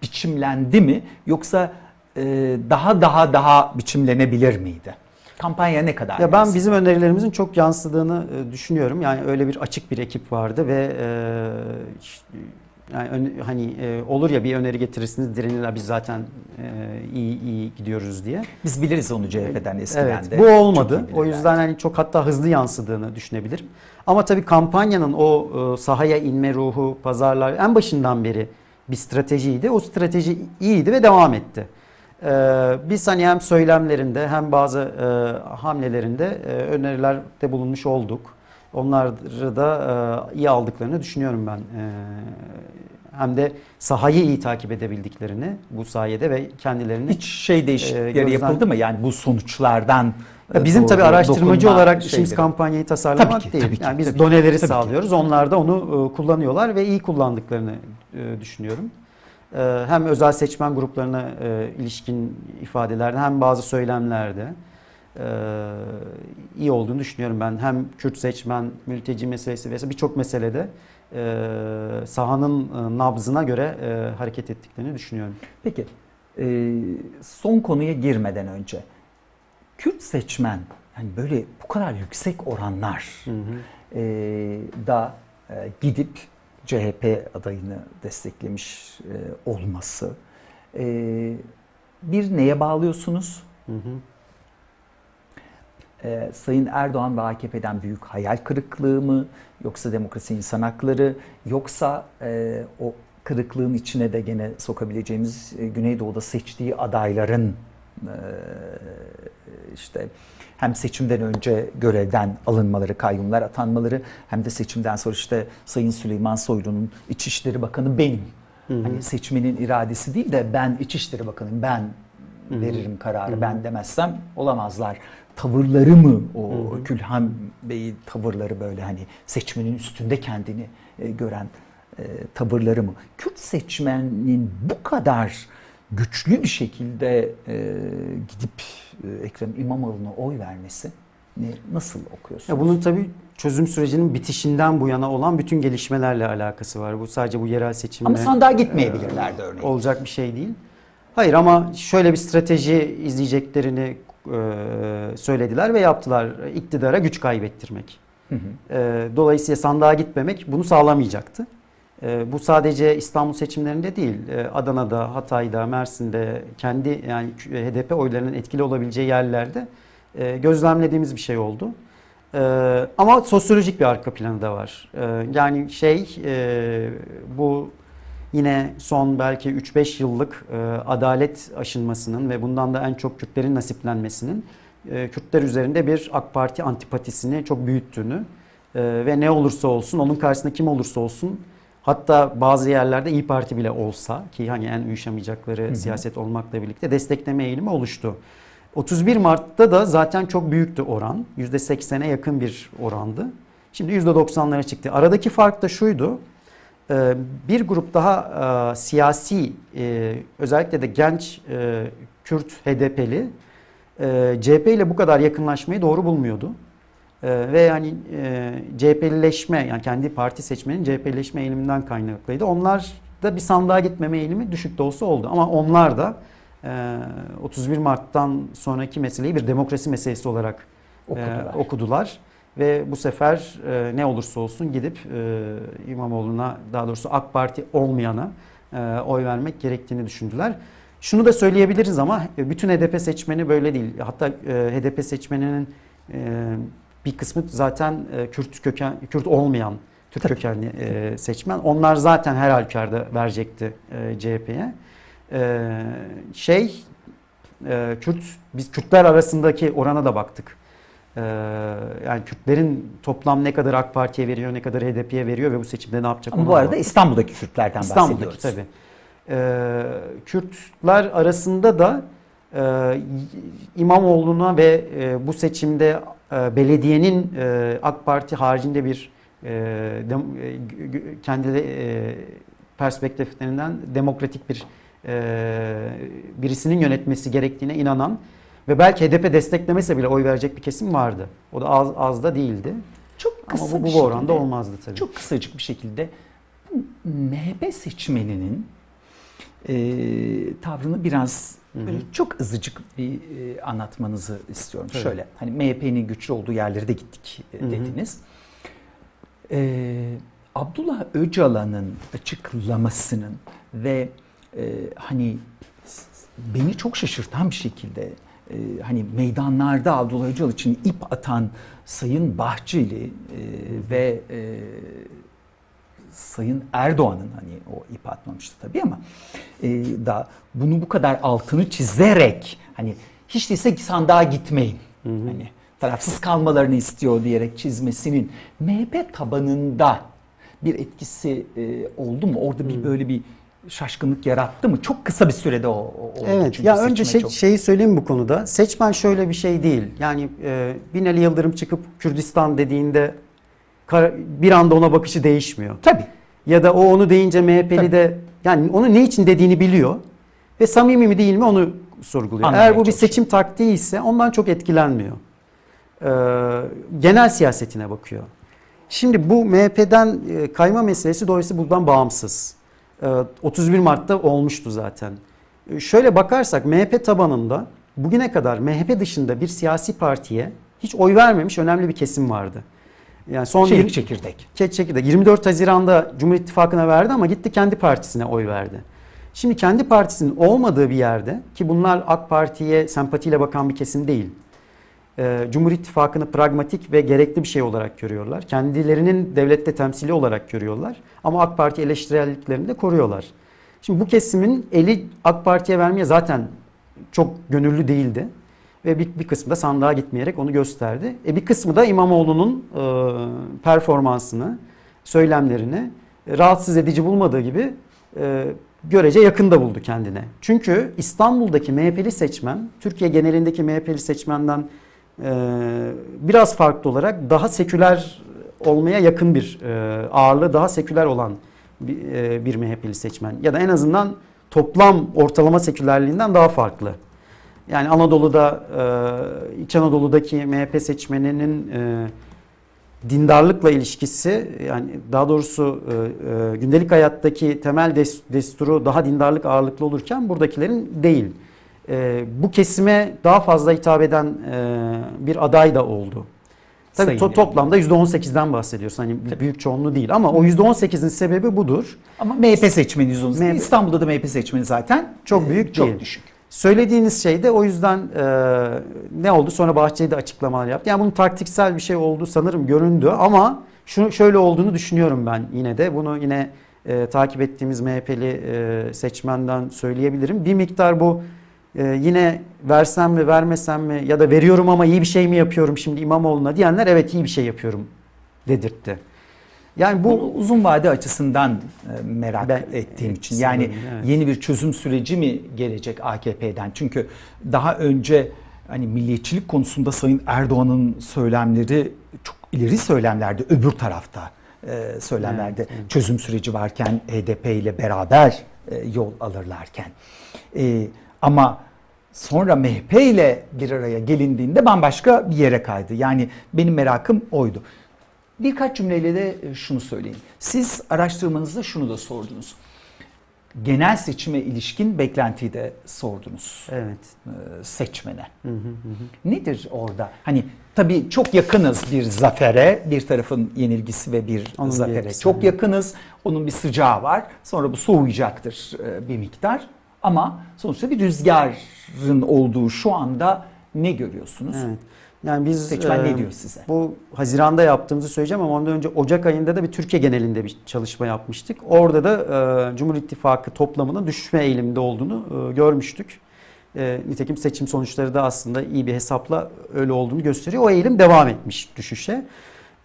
biçimlendi mi yoksa e, daha daha daha biçimlenebilir miydi? Kampanya ne kadar? Ya ben bizim önerilerimizin çok yansıdığını e, düşünüyorum. Yani öyle bir açık bir ekip vardı ve e, işte, yani ön- hani e, olur ya bir öneri getirirsiniz direnirler biz zaten e, iyi iyi gidiyoruz diye. biz biliriz onu CHP'den eskiden Evet, de. bu olmadı. O yüzden hani çok hatta hızlı yansıdığını düşünebilirim. Ama tabii kampanyanın o e, sahaya inme ruhu, pazarlar en başından beri bir stratejiydi. O strateji iyiydi ve devam etti. Ee, biz hani hem söylemlerinde hem bazı e, hamlelerinde e, önerilerde bulunmuş olduk. Onları da e, iyi aldıklarını düşünüyorum ben. E, hem de sahayı iyi takip edebildiklerini bu sayede ve kendilerini hiç şey değişiklikleri gözden- yapıldı mı? Yani bu sonuçlardan Ya bizim tabii araştırmacı olarak işimiz şeyleri. kampanyayı tasarlamak Tabii ki, değil. tabii ki, yani biz tabii ki, doneleri tabii ki. sağlıyoruz. Onlar da onu e, kullanıyorlar ve iyi kullandıklarını e, düşünüyorum. E, hem özel seçmen gruplarına ilişkin ifadelerde hem bazı söylemlerde iyi olduğunu düşünüyorum ben. Hem Kürt seçmen, mülteci meselesi vesaire birçok meselede sahanın nabzına göre hareket ettiklerini düşünüyorum. Peki son konuya girmeden önce Kürt seçmen hani böyle bu kadar yüksek oranlar Hı hı. e, da e, gidip CHP adayını desteklemiş e, olması e, bir neye bağlıyorsunuz? Hı hı. e, Sayın Erdoğan ve AKP'den büyük hayal kırıklığı mı yoksa demokrasi insan hakları yoksa e, o kırıklığın içine de gene sokabileceğimiz e, Güneydoğu'da seçtiği adayların işte hem seçimden önce görevden alınmaları, kayyumlar atanmaları hem de seçimden sonra işte Sayın Süleyman Soylu'nun İçişleri Bakanı benim. Hı hı. Hani seçmenin iradesi değil de ben İçişleri Bakanıyım, ben Hı hı. veririm kararı. Hı hı. Ben demezsem olamazlar. Tavırları mı o Hı hı. Külhan Bey'in tavırları böyle hani seçmenin üstünde kendini e, gören e, tavırları mı? Kürt seçmenin bu kadar güçlü bir şekilde e, gidip e, Ekrem İmamoğlu'na oy vermesi ne, nasıl okuyorsunuz? Ya bunun tabii çözüm sürecinin bitişinden bu yana olan bütün gelişmelerle alakası var. Bu sadece bu yerel seçimle Ama sandığa gitmeyebilirlerdi e, örneğin. olacak bir şey değil. Hayır ama şöyle bir strateji izleyeceklerini e, söylediler ve yaptılar. İktidara güç kaybettirmek. Hı hı. E, dolayısıyla sandığa gitmemek bunu sağlamayacaktı. E, bu sadece İstanbul seçimlerinde değil, e, Adana'da, Hatay'da, Mersin'de kendi yani HDP oylarının etkili olabileceği yerlerde e, gözlemlediğimiz bir şey oldu. E, ama sosyolojik bir arka planı da var. E, yani şey e, bu yine son belki 3-5 yıllık e, adalet aşınmasının ve bundan da en çok Kürtlerin nasiplenmesinin e, Kürtler üzerinde bir AK Parti antipatisini çok büyüttüğünü e, ve ne olursa olsun onun karşısında kim olursa olsun hatta bazı yerlerde İyi Parti bile olsa ki hani en uyuşamayacakları hı. siyaset olmakla birlikte destekleme eğilimi oluştu. 31 Mart'ta da zaten çok büyüktü oran. %80'e yakın bir orandı. Şimdi %90'lara çıktı. Aradaki fark da şuydu. Ee, Bir grup daha e, siyasi e, özellikle de genç e, Kürt HDP'li CHP ile bu kadar yakınlaşmayı doğru bulmuyordu. E, Ve yani e, CHP'lileşme yani kendi parti seçmenin CHP'lileşme eğiliminden kaynaklıydı. Onlar da bir sandığa gitmeme eğilimi düşük de olsa oldu. Ama onlar da e, 31 Mart'tan sonraki meseleyi bir demokrasi meselesi olarak Okudular. e, okudular. Ve bu sefer e, ne olursa olsun gidip e, İmamoğlu'na daha doğrusu AK Parti olmayana e, oy vermek gerektiğini düşündüler. Şunu da söyleyebiliriz ama e, bütün HDP seçmeni böyle değil. Hatta e, HDP seçmeninin e, bir kısmı zaten e, Kürt köken Kürt olmayan Türk Tabii. kökenli e, seçmen. Onlar zaten her halükarda verecekti e, CHP'ye. E, şey e, Kürt biz Kürtler arasındaki orana da baktık. Yani Kürtlerin toplam ne kadar AK Parti'ye veriyor, ne kadar HDP'ye veriyor ve bu seçimde ne yapacak? Ama bu da arada baktık. İstanbul'daki Kürtlerden İstanbul'daki bahsediyoruz. tabii. Ee, Kürtler arasında da e, İmamoğlu'na ve e, bu seçimde e, belediyenin e, AK Parti haricinde bir e, e, kendi perspektiflerinden demokratik bir birisinin yönetmesi gerektiğine inanan Ve belki HDP desteklemese bile oy verecek bir kesim vardı. O da az, az da değildi. Çok kısa Ama bu, bu oranda şekilde- olmazdı tabii. Çok kısacık bir şekilde MHP seçmeninin e, tavrını biraz böyle çok azıcık bir e, anlatmanızı istiyorum. Tabii. Şöyle hani MHP'nin güçlü olduğu yerlere de gittik e, Hı hı. dediniz. E, Abdullah Öcalan'ın açıklamasının ve e, hani beni çok şaşırtan bir şekilde e, hani meydanlarda Abdullah Öcalan için ip atan Sayın Bahçeli e, ve e, Sayın Erdoğan'ın hani o ip atmamıştı tabii ama e, da bunu bu kadar altını çizerek hani hiç değilse sandığa gitmeyin. Hani tarafsız kalmalarını istiyor diyerek çizmesinin MHP tabanında bir etkisi e, oldu mu? Orada bir böyle bir şaşkınlık yarattı mı? Çok kısa bir sürede o, o oldu. Evet. çünkü Ya önce şey, çok- şeyi söyleyeyim bu konuda. Seçmen şöyle bir şey değil. Yani e, Binali Yıldırım çıkıp Kürdistan dediğinde bir anda ona bakışı değişmiyor. Tabii. Ya da o onu deyince MHP'li Tabii. de yani onu ne için dediğini biliyor ve samimi mi değil mi onu sorguluyor. Anlamaya Eğer bu bir seçim taktiği ise ondan çok etkilenmiyor. Ee, genel siyasetine bakıyor. Şimdi bu MHP'den e, kayma meselesi dolayısıyla buradan bağımsız. Ee, 31 Mart'ta olmuştu zaten. Ee, Şöyle bakarsak MHP tabanında bugüne kadar MHP dışında bir siyasi partiye hiç oy vermemiş önemli bir kesim vardı. Yani son Çelik yirmi- çekirdek. Çek çekirdek. 24 Haziran'da Cumhur İttifakı'na verdi ama gitti kendi partisine oy verdi. Şimdi kendi partisinin olmadığı bir yerde ki bunlar AK Parti'ye sempatiyle bakan bir kesim değil. Ee, Cumhur İttifakı'nı pragmatik ve gerekli bir şey olarak görüyorlar. Kendilerinin devlette temsili olarak görüyorlar. Ama AK Parti eleştirelliklerini de koruyorlar. Şimdi bu kesimin eli AK Parti'ye vermeye zaten çok gönüllü değildi. Ve bir, bir kısmı da sandığa gitmeyerek onu gösterdi. E bir kısmı da İmamoğlu'nun e, performansını, söylemlerini e, rahatsız edici bulmadığı gibi e, görece yakında buldu kendine. Çünkü İstanbul'daki MHP'li seçmen, Türkiye genelindeki MHP'li seçmenden e, biraz farklı olarak daha seküler olmaya yakın bir e, ağırlığı daha seküler olan bir, e, bir MHP'li seçmen. Ya da en azından toplam ortalama sekülerliğinden daha farklı. Yani Anadolu'da, e, İç Anadolu'daki MHP seçmeninin e, dindarlıkla ilişkisi yani daha doğrusu e, gündelik hayattaki temel des- desturu daha dindarlık ağırlıklı olurken buradakilerin değil. Bu kesime daha fazla hitap eden bir aday da oldu. Tabii to- toplamda %18'den bahsediyoruz. Hani Tabii. büyük çoğunluğu değil ama o %18'in sebebi budur. Ama MHP seçmeni yüzünüz. MHP İstanbul'da da MHP seçmeni zaten Çok büyük çok değil. düşük. Söylediğiniz şey de o yüzden e, ne oldu? Sonra Bahçeli de açıklamalar yaptı. Yani bunun taktiksel bir şey olduğu sanırım göründü ama şunu şöyle olduğunu düşünüyorum ben yine de. Bunu yine e, takip ettiğimiz MHP'li e, seçmenden söyleyebilirim. Bir miktar bu e, yine versem mi vermesem mi ya da veriyorum ama iyi bir şey mi yapıyorum şimdi İmamoğlu'na diyenler evet iyi bir şey yapıyorum dedirtti. Yani Bu bu uzun vade açısından e, merak Ben- ettiğim için. Yani evet. yeni bir çözüm süreci mi gelecek AKP'den? Çünkü daha önce hani milliyetçilik konusunda Sayın Erdoğan'ın söylemleri çok ileri söylemlerdi öbür tarafta e, söylemlerde Evet, evet. çözüm süreci varken HDP ile beraber e, yol alırlarken. E, ama sonra MHP ile bir araya gelindiğinde bambaşka bir yere kaydı. Yani benim merakım oydu. Birkaç cümleyle de e, şunu söyleyeyim. Siz araştırmanızda şunu da sordunuz. Genel seçime ilişkin beklentiyi de sordunuz evet. e, seçmene. Hı hı hı. Nedir orada? Hani tabii çok yakınız bir zafere, bir tarafın yenilgisi ve bir Onun bir zafere. etkisi, çok yakınız. Onun bir sıcağı var. Sonra bu soğuyacaktır e, bir miktar. Ama sonuçta bir rüzgarın olduğu şu anda ne görüyorsunuz? Evet. Yani biz Seçmen e, ne diyor size? Bu Haziran'da yaptığımızı söyleyeceğim ama ondan önce Ocak ayında da bir Türkiye genelinde bir çalışma yapmıştık. Orada da e, Cumhur İttifakı toplamının düşme eğiliminde olduğunu e, görmüştük. E, nitekim seçim sonuçları da aslında iyi bir hesapla öyle olduğunu gösteriyor. O eğilim devam etmiş düşüşe.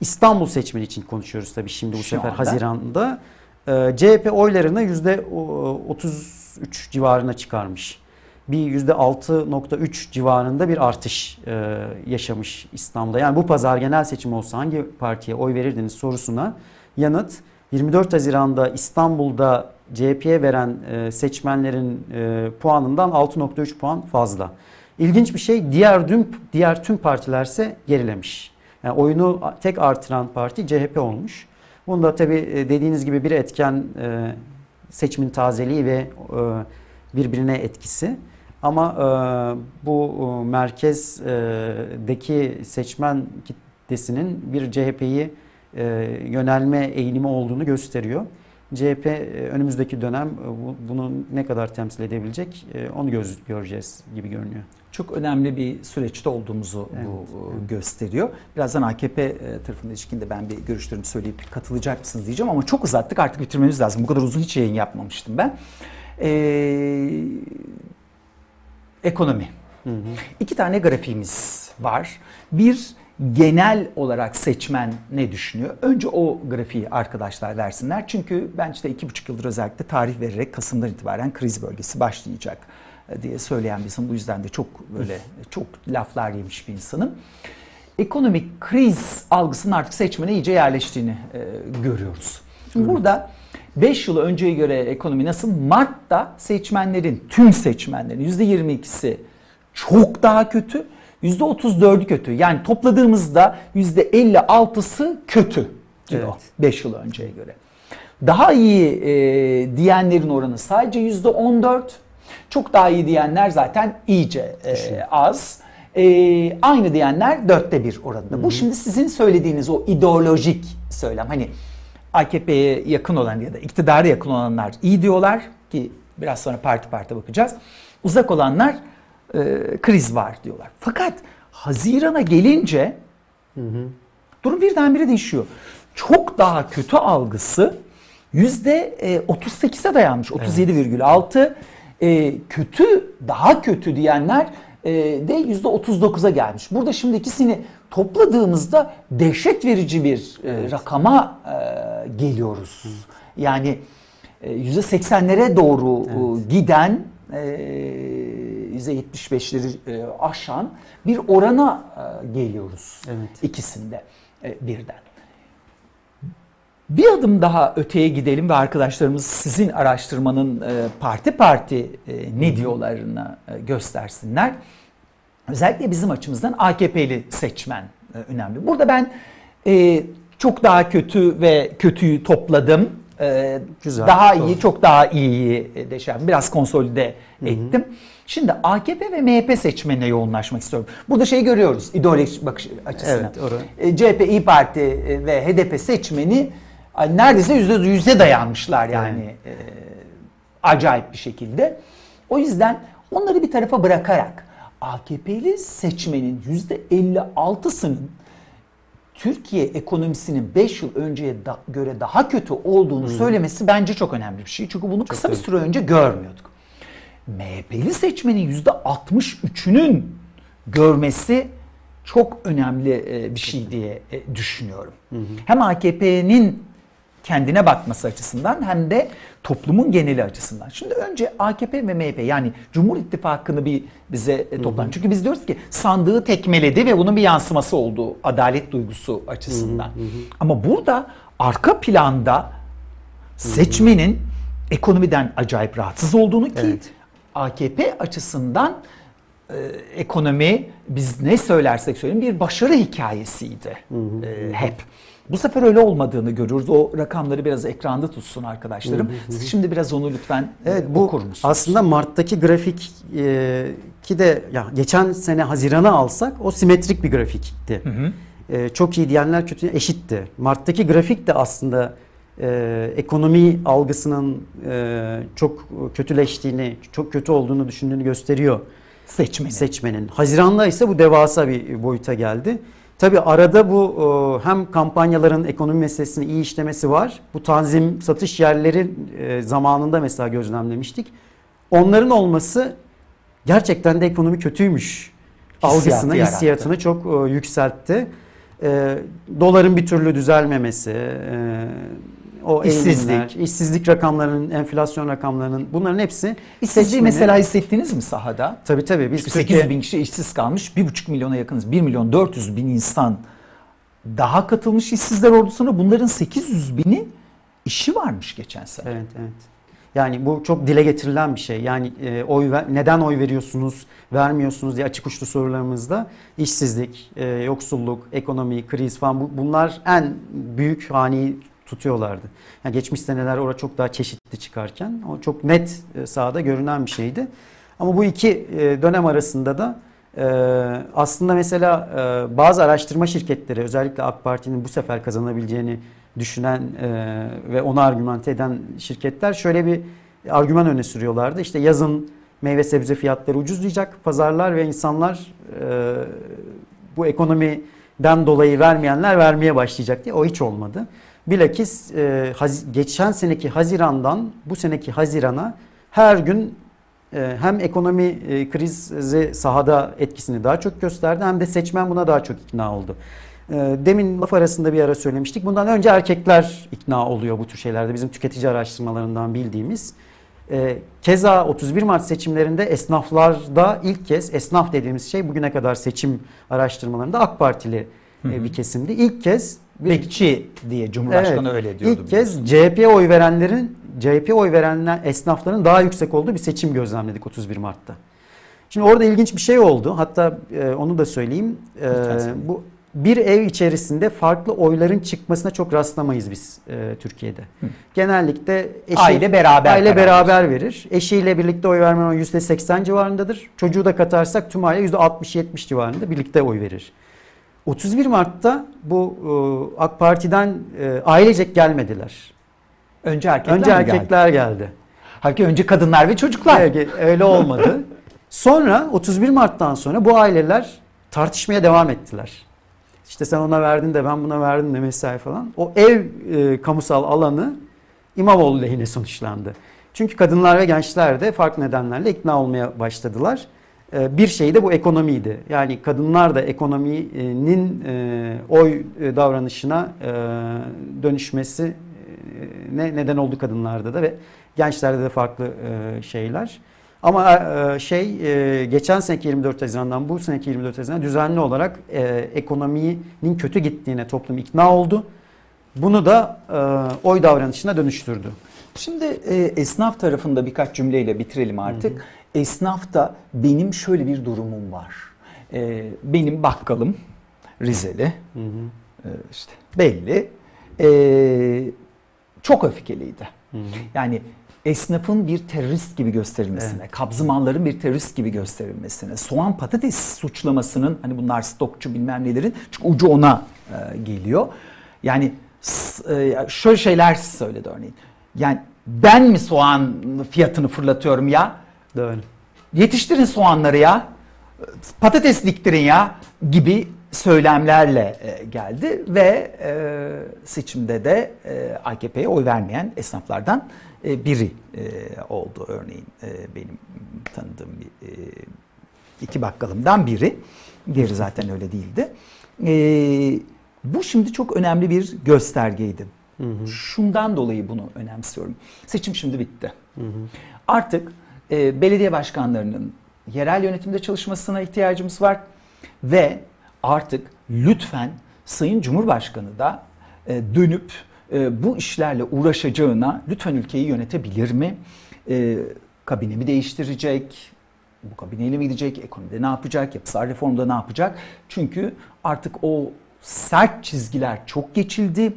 İstanbul seçmeni için konuşuyoruz tabii şimdi bu Şu sefer anda. Haziran'da. E, CHP oylarını %33 civarına çıkarmış bir %6.3 civarında bir artış e, yaşamış İstanbul'da. Yani bu pazar genel seçim olsa hangi partiye oy verirdiniz sorusuna yanıt 24 Haziran'da İstanbul'da CHP'ye veren e, seçmenlerin e, puanından 6.3 puan fazla. İlginç bir şey diğer tüm diğer tüm partilerse gerilemiş. Yani oyunu tek artıran parti CHP olmuş. Bunda tabii e, dediğiniz gibi bir etken e, seçimin tazeliği ve e, birbirine etkisi. Ama e, bu e, merkezdeki seçmen kitlesinin bir CHP'yi e, yönelme eğilimi olduğunu gösteriyor. CHP e, önümüzdeki dönem e, bu- bunu ne kadar temsil edebilecek e, onu göz, göreceğiz gibi görünüyor. Çok önemli bir süreçte olduğumuzu Evet, bu evet. gösteriyor. Birazdan AKP e, tarafında ilişkinde ben bir görüşlerimi söyleyip katılacak mısınız diyeceğim ama çok uzattık artık bitirmemiz lazım. Bu kadar uzun hiç yayın yapmamıştım ben. Ee, ekonomi. Hı hı. İki tane grafiğimiz var. Bir genel olarak seçmen ne düşünüyor? Önce o grafiği arkadaşlar versinler. Çünkü ben işte iki buçuk yıldır özellikle tarih vererek Kasım'dan itibaren kriz bölgesi başlayacak e, diye söyleyen bir insanım. Bu yüzden de çok böyle çok laflar yemiş bir insanım. Ekonomik kriz algısının artık seçmene iyice yerleştiğini e, görüyoruz. Şimdi burada 5 yıl önceye göre ekonomi nasıl? Mart'ta seçmenlerin, tüm seçmenlerin %22'si çok daha kötü, %34'ü kötü. Yani topladığımızda %56'sı kötü diyor Evet. 5 yıl önceye göre. Daha iyi e, diyenlerin oranı sadece %14. Çok daha iyi diyenler zaten iyice e, az. E, aynı diyenler dörtte bir oranında. Bu şimdi sizin söylediğiniz o ideolojik söylem. Hani AKP'ye yakın olan ya da iktidara yakın olanlar iyi diyorlar ki biraz sonra parti parti bakacağız. Uzak olanlar e, kriz var diyorlar. Fakat Haziran'a gelince durum birdenbire değişiyor. Çok daha kötü algısı yüzde e, 38'e dayanmış. 37,6 e, kötü daha kötü diyenler e, de yüzde 39'a gelmiş. Burada şimdi ikisini topladığımızda dehşet verici bir e, rakama e, geliyoruz. Yani e, yüzde 80'lere doğru e, giden e, yüzde 75'leri e, aşan bir orana geliyoruz Evet. ikisinde birden. Bir adım daha öteye gidelim ve arkadaşlarımız sizin araştırmanın parti parti ne diyorlarını göstersinler. Özellikle bizim açımızdan AKP'li seçmen e, önemli. Burada ben e, çok daha kötü ve kötüyü topladım. E, Güzel, Daha doğru. iyi, çok daha iyiyi e, de yaptım. Biraz konsolide ettim. Şimdi AKP ve MHP seçmenine yoğunlaşmak istiyorum. Burada şey görüyoruz ideolojik bakış açısından. Evet. E, CHP, İyi Parti e, ve HDP seçmeni neredeyse yüzde yüze dayanmışlar yani e, acayip bir şekilde. O yüzden onları bir tarafa bırakarak AKP'li seçmenin yüzde 56'sının Türkiye ekonomisinin 5 yıl önceye da- göre daha kötü olduğunu söylemesi bence çok önemli bir şey. Çünkü bunu kısa bir süre önce görmüyorduk. MHP'li seçmenin yüzde 63'ünün görmesi çok önemli e, bir şey diye e, düşünüyorum. Hem AKP'nin kendine bakması açısından hem de toplumun geneli açısından. Şimdi önce AKP ve MHP yani Cumhur İttifakı'nı bir bize e, toplan. Çünkü biz diyoruz ki sandığı tekmeledi ve bunun bir yansıması oldu adalet duygusu açısından. Ama burada arka planda seçmenin ekonomiden acayip rahatsız olduğunu ki Evet. AKP açısından e, ekonomi biz ne söylersek söyleyin bir başarı hikayesiydi e, hep. Bu sefer öyle olmadığını görüyoruz. O rakamları biraz ekranda tutsun arkadaşlarım. Siz şimdi biraz onu lütfen e, Evet bu okur musunuz? aslında Mart'taki grafik e, ki de ya geçen sene Haziran'a alsak o simetrik bir grafikti. E, çok iyi diyenler kötü eşitti. Mart'taki grafik de aslında e, ekonomi algısının e, çok kötüleştiğini, çok kötü olduğunu düşündüğünü gösteriyor Seçmeni. seçmenin. Haziran'da ise bu devasa bir boyuta geldi. Tabii arada bu e, hem kampanyaların ekonomi meselesini iyi işlemesi var. Bu tanzim satış yerleri e, zamanında mesela gözlemlemiştik. Onların olması gerçekten de ekonomi kötüymüş Hissiyatı algısını, yarattı. hissiyatını çok e, yükseltti. Doların bir türlü düzelmemesi, o İşsizlik. eğilimler, işsizlik rakamlarının, enflasyon rakamlarının bunların hepsi İşsizliği seçmeni- mesela hissettiniz mi sahada? Tabii tabii. Biz Çünkü Türkiye- 800 bin kişi işsiz kalmış. 1,5 milyona yakınız. 1 milyon 400 bin insan daha katılmış işsizler ordusuna. Bunların 800 bini işi varmış geçen sene. Evet evet. Yani bu çok dile getirilen bir şey. Yani e, oy ver, neden oy veriyorsunuz, vermiyorsunuz diye açık uçlu sorularımızda işsizlik, e, yoksulluk, ekonomi, kriz falan bu, bunlar en büyük haneyi tutuyorlardı. Yani geçmiş seneler orada çok daha çeşitli çıkarken o çok net e, sahada görünen bir şeydi. Ama bu iki e, dönem arasında da e, aslında mesela bazı araştırma şirketleri özellikle AK Parti'nin bu sefer kazanabileceğini düşünen ve onu argümante eden şirketler şöyle bir argüman öne sürüyorlardı. İşte yazın meyve sebze fiyatları ucuzlayacak, pazarlar ve insanlar bu ekonomiden dolayı vermeyenler vermeye başlayacak diye o hiç olmadı. Bilakis geçen seneki Haziran'dan bu seneki Haziran'a her gün ee, hem ekonomi e, krizi sahada etkisini daha çok gösterdi hem de seçmen buna daha çok ikna oldu. Ee, demin laf arasında bir ara söylemiştik. Bundan önce erkekler ikna oluyor bu tür şeylerde bizim tüketici araştırmalarından bildiğimiz. Ee, keza 31 Mart seçimlerinde esnaflarda ilk kez esnaf dediğimiz şey bugüne kadar seçim araştırmalarında AK Partili Hı-hı. E, bir kesimdi. İlk kez bir, Bekçi diye Cumhurbaşkanı evet, öyle diyordu. İlk kez CHP'ye oy verenlerin CHP oy verenler esnafların daha yüksek olduğu bir seçim gözlemledik 31 Mart'ta. Şimdi orada ilginç bir şey oldu. Hatta e, onu da söyleyeyim. E, bu bir ev içerisinde farklı oyların çıkmasına çok rastlamayız biz e, Türkiye'de. Hı. Genellikle eşi, aile beraber aile beraber verir. Eşiyle birlikte oy verme oranı %80 civarındadır. Çocuğu da katarsak tüm aile %60-70 civarında birlikte oy verir. 31 Mart'ta bu e, AK Parti'den e, ailecek gelmediler. Önce erkekler Önce erkekler geldi. geldi. Halbuki önce kadınlar ve çocuklar. Evet, öyle olmadı. [laughs] sonra 31 Mart'tan sonra bu aileler tartışmaya devam ettiler. İşte sen ona verdin de ben buna verdim de mesai falan. O ev e, kamusal alanı İmamoğlu lehine sonuçlandı. Çünkü kadınlar ve gençler de farklı nedenlerle ikna olmaya başladılar. E, bir şey de bu ekonomiydi. Yani kadınlar da ekonominin e, oy e, davranışına e, dönüşmesi ne neden oldu kadınlarda da ve gençlerde de farklı şeyler. Ama şey geçen seneki 24 Haziran'dan bu seneki 24 Haziran'a düzenli olarak ekonominin kötü gittiğine toplum ikna oldu. Bunu da oy davranışına dönüştürdü. Şimdi e, esnaf tarafında birkaç cümleyle bitirelim artık. Hı hı. Esnafta benim şöyle bir durumum var. E, benim bakkalım Rizeli. Hı hı. E, işte belli. E, çok öfkeliydi. Hı hı. Yani esnafın bir terörist gibi gösterilmesine, evet. kabzımanların bir terörist gibi gösterilmesine, soğan patates suçlamasının hani bunlar stokçu bilmem nelerin çünkü ucu ona e, geliyor. Yani e, şöyle şeyler söyledi örneğin. Yani ben mi soğan fiyatını fırlatıyorum ya? Doğru. Yetiştirin soğanları ya. Patates diktirin ya gibi söylemlerle e, geldi ve e, seçimde de e, AKP'ye oy vermeyen esnaflardan biri oldu örneğin benim tanıdığım bir iki bakkalımdan biri. Diğeri zaten öyle değildi. Bu şimdi çok önemli bir göstergeydi. Hı hı. Şundan dolayı bunu önemsiyorum. Seçim şimdi bitti. Hı hı. Artık belediye başkanlarının yerel yönetimde çalışmasına ihtiyacımız var ve artık lütfen Sayın Cumhurbaşkanı da e, dönüp e, bu işlerle uğraşacağına lütfen ülkeyi yönetebilir mi? E, kabine değiştirecek? Bu kabineyle mi gidecek? Ekonomide ne yapacak? Yapısal reformda ne yapacak? Çünkü artık o sert çizgiler çok geçildi.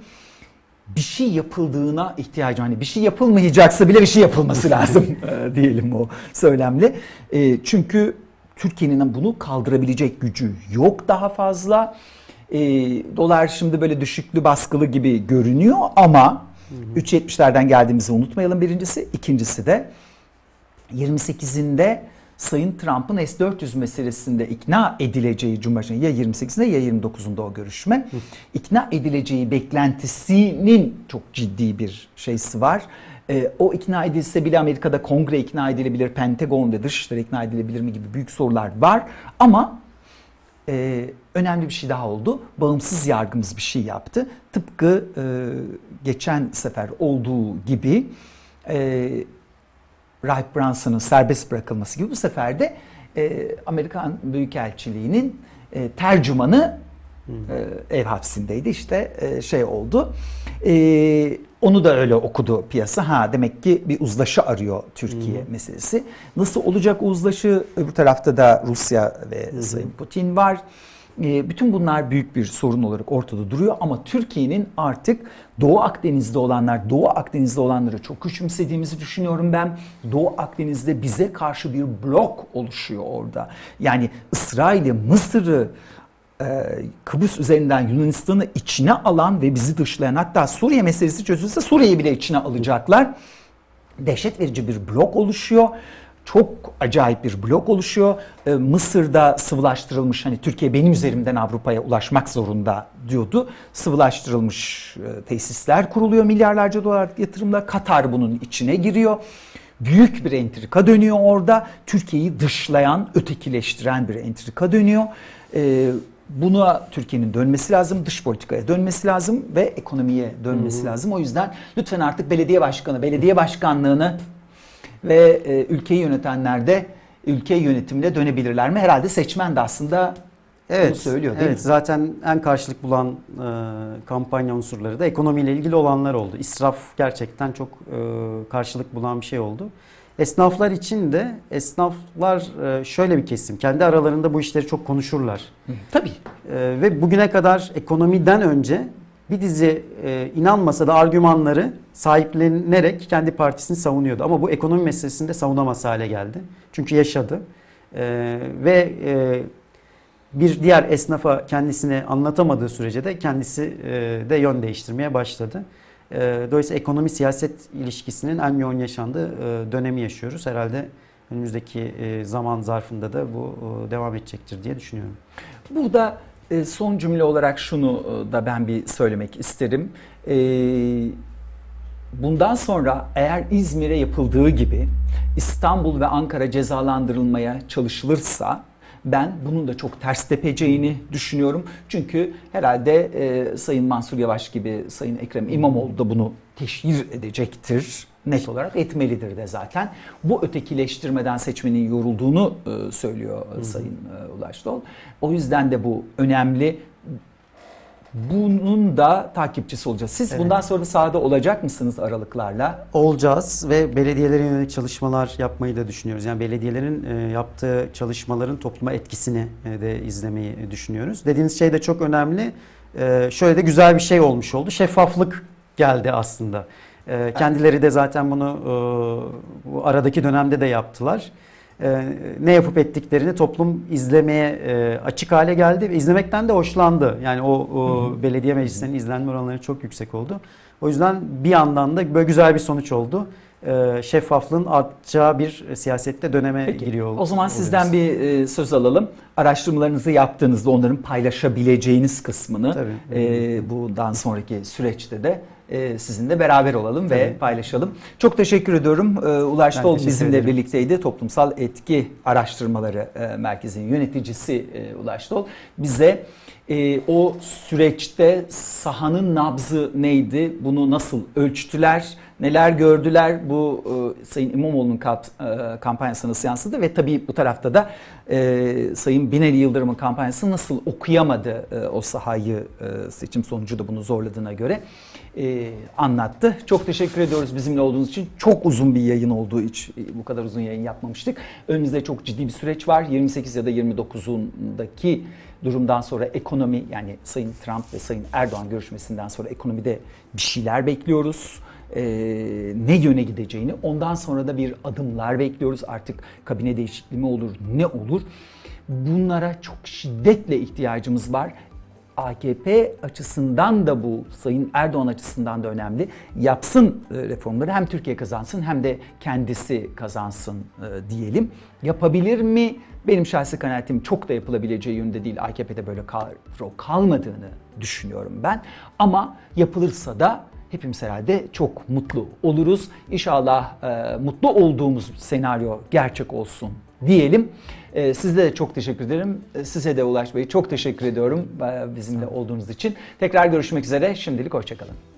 Bir şey yapıldığına ihtiyacı hani bir şey yapılmayacaksa bile bir şey yapılması [laughs] lazım diyelim o söylemle. Çünkü Türkiye'nin bunu kaldırabilecek gücü yok daha fazla. E, dolar şimdi böyle düşüklü baskılı gibi görünüyor ama 3.70'lerden geldiğimizi unutmayalım birincisi. İkincisi de 28'inde Sayın Trump'ın S-400 meselesinde ikna edileceği Cumhurbaşkanı ya 28'inde ya 29'unda o görüşme. İkna edileceği beklentisinin çok ciddi bir şeysi var. E, o ikna edilse bile Amerika'da kongre ikna edilebilir, Pentagon ve dışişleri ikna edilebilir mi gibi büyük sorular var. Ama e, önemli bir şey daha oldu. Bağımsız yargımız bir şey yaptı. Tıpkı e, geçen sefer olduğu gibi e, Rahip Branson'ın serbest bırakılması gibi bu sefer de e, Amerikan Büyükelçiliği'nin e, tercümanı e, ev hapsindeydi işte e, şey oldu. E, onu da öyle okudu piyasa. Ha demek ki bir uzlaşı arıyor Türkiye meselesi. Nasıl olacak uzlaşı? Öbür tarafta da Rusya ve Sayın Putin var. E, bütün bunlar büyük bir sorun olarak ortada duruyor ama Türkiye'nin artık Doğu Akdeniz'de olanlar, Doğu Akdeniz'de olanları çok küçümsediğimizi düşünüyorum ben. Doğu Akdeniz'de bize karşı bir blok oluşuyor orada. Yani İsrail'i, Mısır'ı, e, Kıbrıs üzerinden Yunanistan'ı içine alan ve bizi dışlayan hatta Suriye meselesi çözülse Suriye'yi bile içine alacaklar. Dehşet verici bir blok oluşuyor. Çok acayip bir blok oluşuyor. E, Mısır'da sıvılaştırılmış hani Türkiye benim üzerimden Avrupa'ya ulaşmak zorunda diyordu. Sıvılaştırılmış e, tesisler kuruluyor milyarlarca dolar yatırımla. Katar bunun içine giriyor. Büyük bir entrika dönüyor orada. Türkiye'yi dışlayan, ötekileştiren bir entrika dönüyor. E, Buna Türkiye'nin dönmesi lazım, dış politikaya dönmesi lazım ve ekonomiye dönmesi lazım. O yüzden lütfen artık belediye başkanı, belediye başkanlığını ve e, ülkeyi yönetenler de ülke yönetimine dönebilirler mi? Herhalde seçmen de aslında bunu söylüyor değil evet, mi? Zaten en karşılık bulan e, kampanya unsurları da ekonomiyle ilgili olanlar oldu. İsraf gerçekten çok e, karşılık bulan bir şey oldu. Esnaflar için de esnaflar e, şöyle bir kesim. Kendi aralarında bu işleri çok konuşurlar. Tabii. E, ve bugüne kadar ekonomiden önce bir dizi e, inanmasa da argümanları sahiplenerek kendi partisini savunuyordu. Ama bu ekonomi meselesinde savunamaz hale geldi. Çünkü yaşadı. E, ve e, bir diğer esnafa kendisini anlatamadığı sürece de kendisi e, de yön değiştirmeye başladı. E, dolayısıyla ekonomi siyaset ilişkisinin en yoğun yaşandığı e, dönemi yaşıyoruz. Herhalde önümüzdeki e, zaman zarfında da bu e, devam edecektir diye düşünüyorum. Burada son cümle olarak şunu e, da ben bir söylemek isterim. E, Bundan sonra eğer İzmir'e yapıldığı gibi İstanbul ve Ankara cezalandırılmaya çalışılırsa ben bunun da çok ters tepeceğini düşünüyorum. Çünkü herhalde e, Sayın Mansur Yavaş gibi Sayın Ekrem İmamoğlu da bunu teşhir edecektir. Net olarak etmelidir de zaten. Bu ötekileştirmeden seçmenin yorulduğunu e, söylüyor e, Sayın e, Ulaş Dol. O yüzden de bu önemli. Bunun da takipçisi olacağız. Siz Evet. bundan sonra sahada olacak mısınız aralıklarla? olacağız ve belediyelere yönelik çalışmalar yapmayı da düşünüyoruz. Yani belediyelerin e, yaptığı çalışmaların topluma etkisini e, de izlemeyi düşünüyoruz. Dediğiniz şey de çok önemli. E, şöyle de güzel bir şey olmuş oldu. Şeffaflık geldi aslında. E, kendileri de zaten bunu e, bu aradaki dönemde de yaptılar. E, ne yapıp ettiklerini toplum izlemeye e, açık hale geldi ve izlemekten de hoşlandı. Yani o, o belediye meclislerinin izlenme oranları çok yüksek oldu. O yüzden bir yandan da böyle güzel bir sonuç oldu. Ee, şeffaflığın artacağı bir siyasette döneme Peki. giriyor. O zaman oluruz. sizden bir e, söz alalım. Araştırmalarınızı yaptığınızda onların paylaşabileceğiniz kısmını Tabii. e, bundan sonraki süreçte de e, sizinle beraber olalım ve Tabii. paylaşalım. Çok teşekkür ediyorum. E, Ulaş teşekkür bizimle ederim. birlikteydi. Toplumsal Etki Araştırmaları e, Merkezi'nin yöneticisi e, Ulaş Dol. Bize e, o süreçte sahanın nabzı neydi? Bunu nasıl ölçtüler? Neler gördüler? Bu e, Sayın İmamoğlu'nun kat, e, kampanyası nasıl yansıdı? Ve tabii bu tarafta da e, Sayın Binali Yıldırım'ın kampanyası nasıl okuyamadı e, o sahayı e, seçim sonucu da bunu zorladığına göre e, anlattı. Çok teşekkür ediyoruz bizimle olduğunuz için. Çok uzun bir yayın olduğu için e, bu kadar uzun yayın yapmamıştık. Önümüzde çok ciddi bir süreç var. 28 ya da 29'undaki durumdan sonra ekonomi yani Sayın Trump ve Sayın Erdoğan görüşmesinden sonra ekonomide bir şeyler bekliyoruz. Ee, ne yöne gideceğini ondan sonra da bir adımlar bekliyoruz. Artık kabine değişikliği mi olur ne olur bunlara çok şiddetle ihtiyacımız var. AKP açısından da bu Sayın Erdoğan açısından da önemli. Yapsın e, reformları hem Türkiye kazansın hem de kendisi kazansın e, diyelim. Yapabilir mi? Benim şahsi kanaatim çok da yapılabileceği yönünde değil. AKP'de böyle kadro kalmadığını düşünüyorum ben. Ama yapılırsa da hepimiz herhalde çok mutlu oluruz. İnşallah e, mutlu olduğumuz senaryo gerçek olsun diyelim. E, size de çok teşekkür ederim. E, Size de Ulaş Bey çok teşekkür ediyorum e, bizimle olduğunuz için. Tekrar görüşmek üzere. Şimdilik hoşçakalın.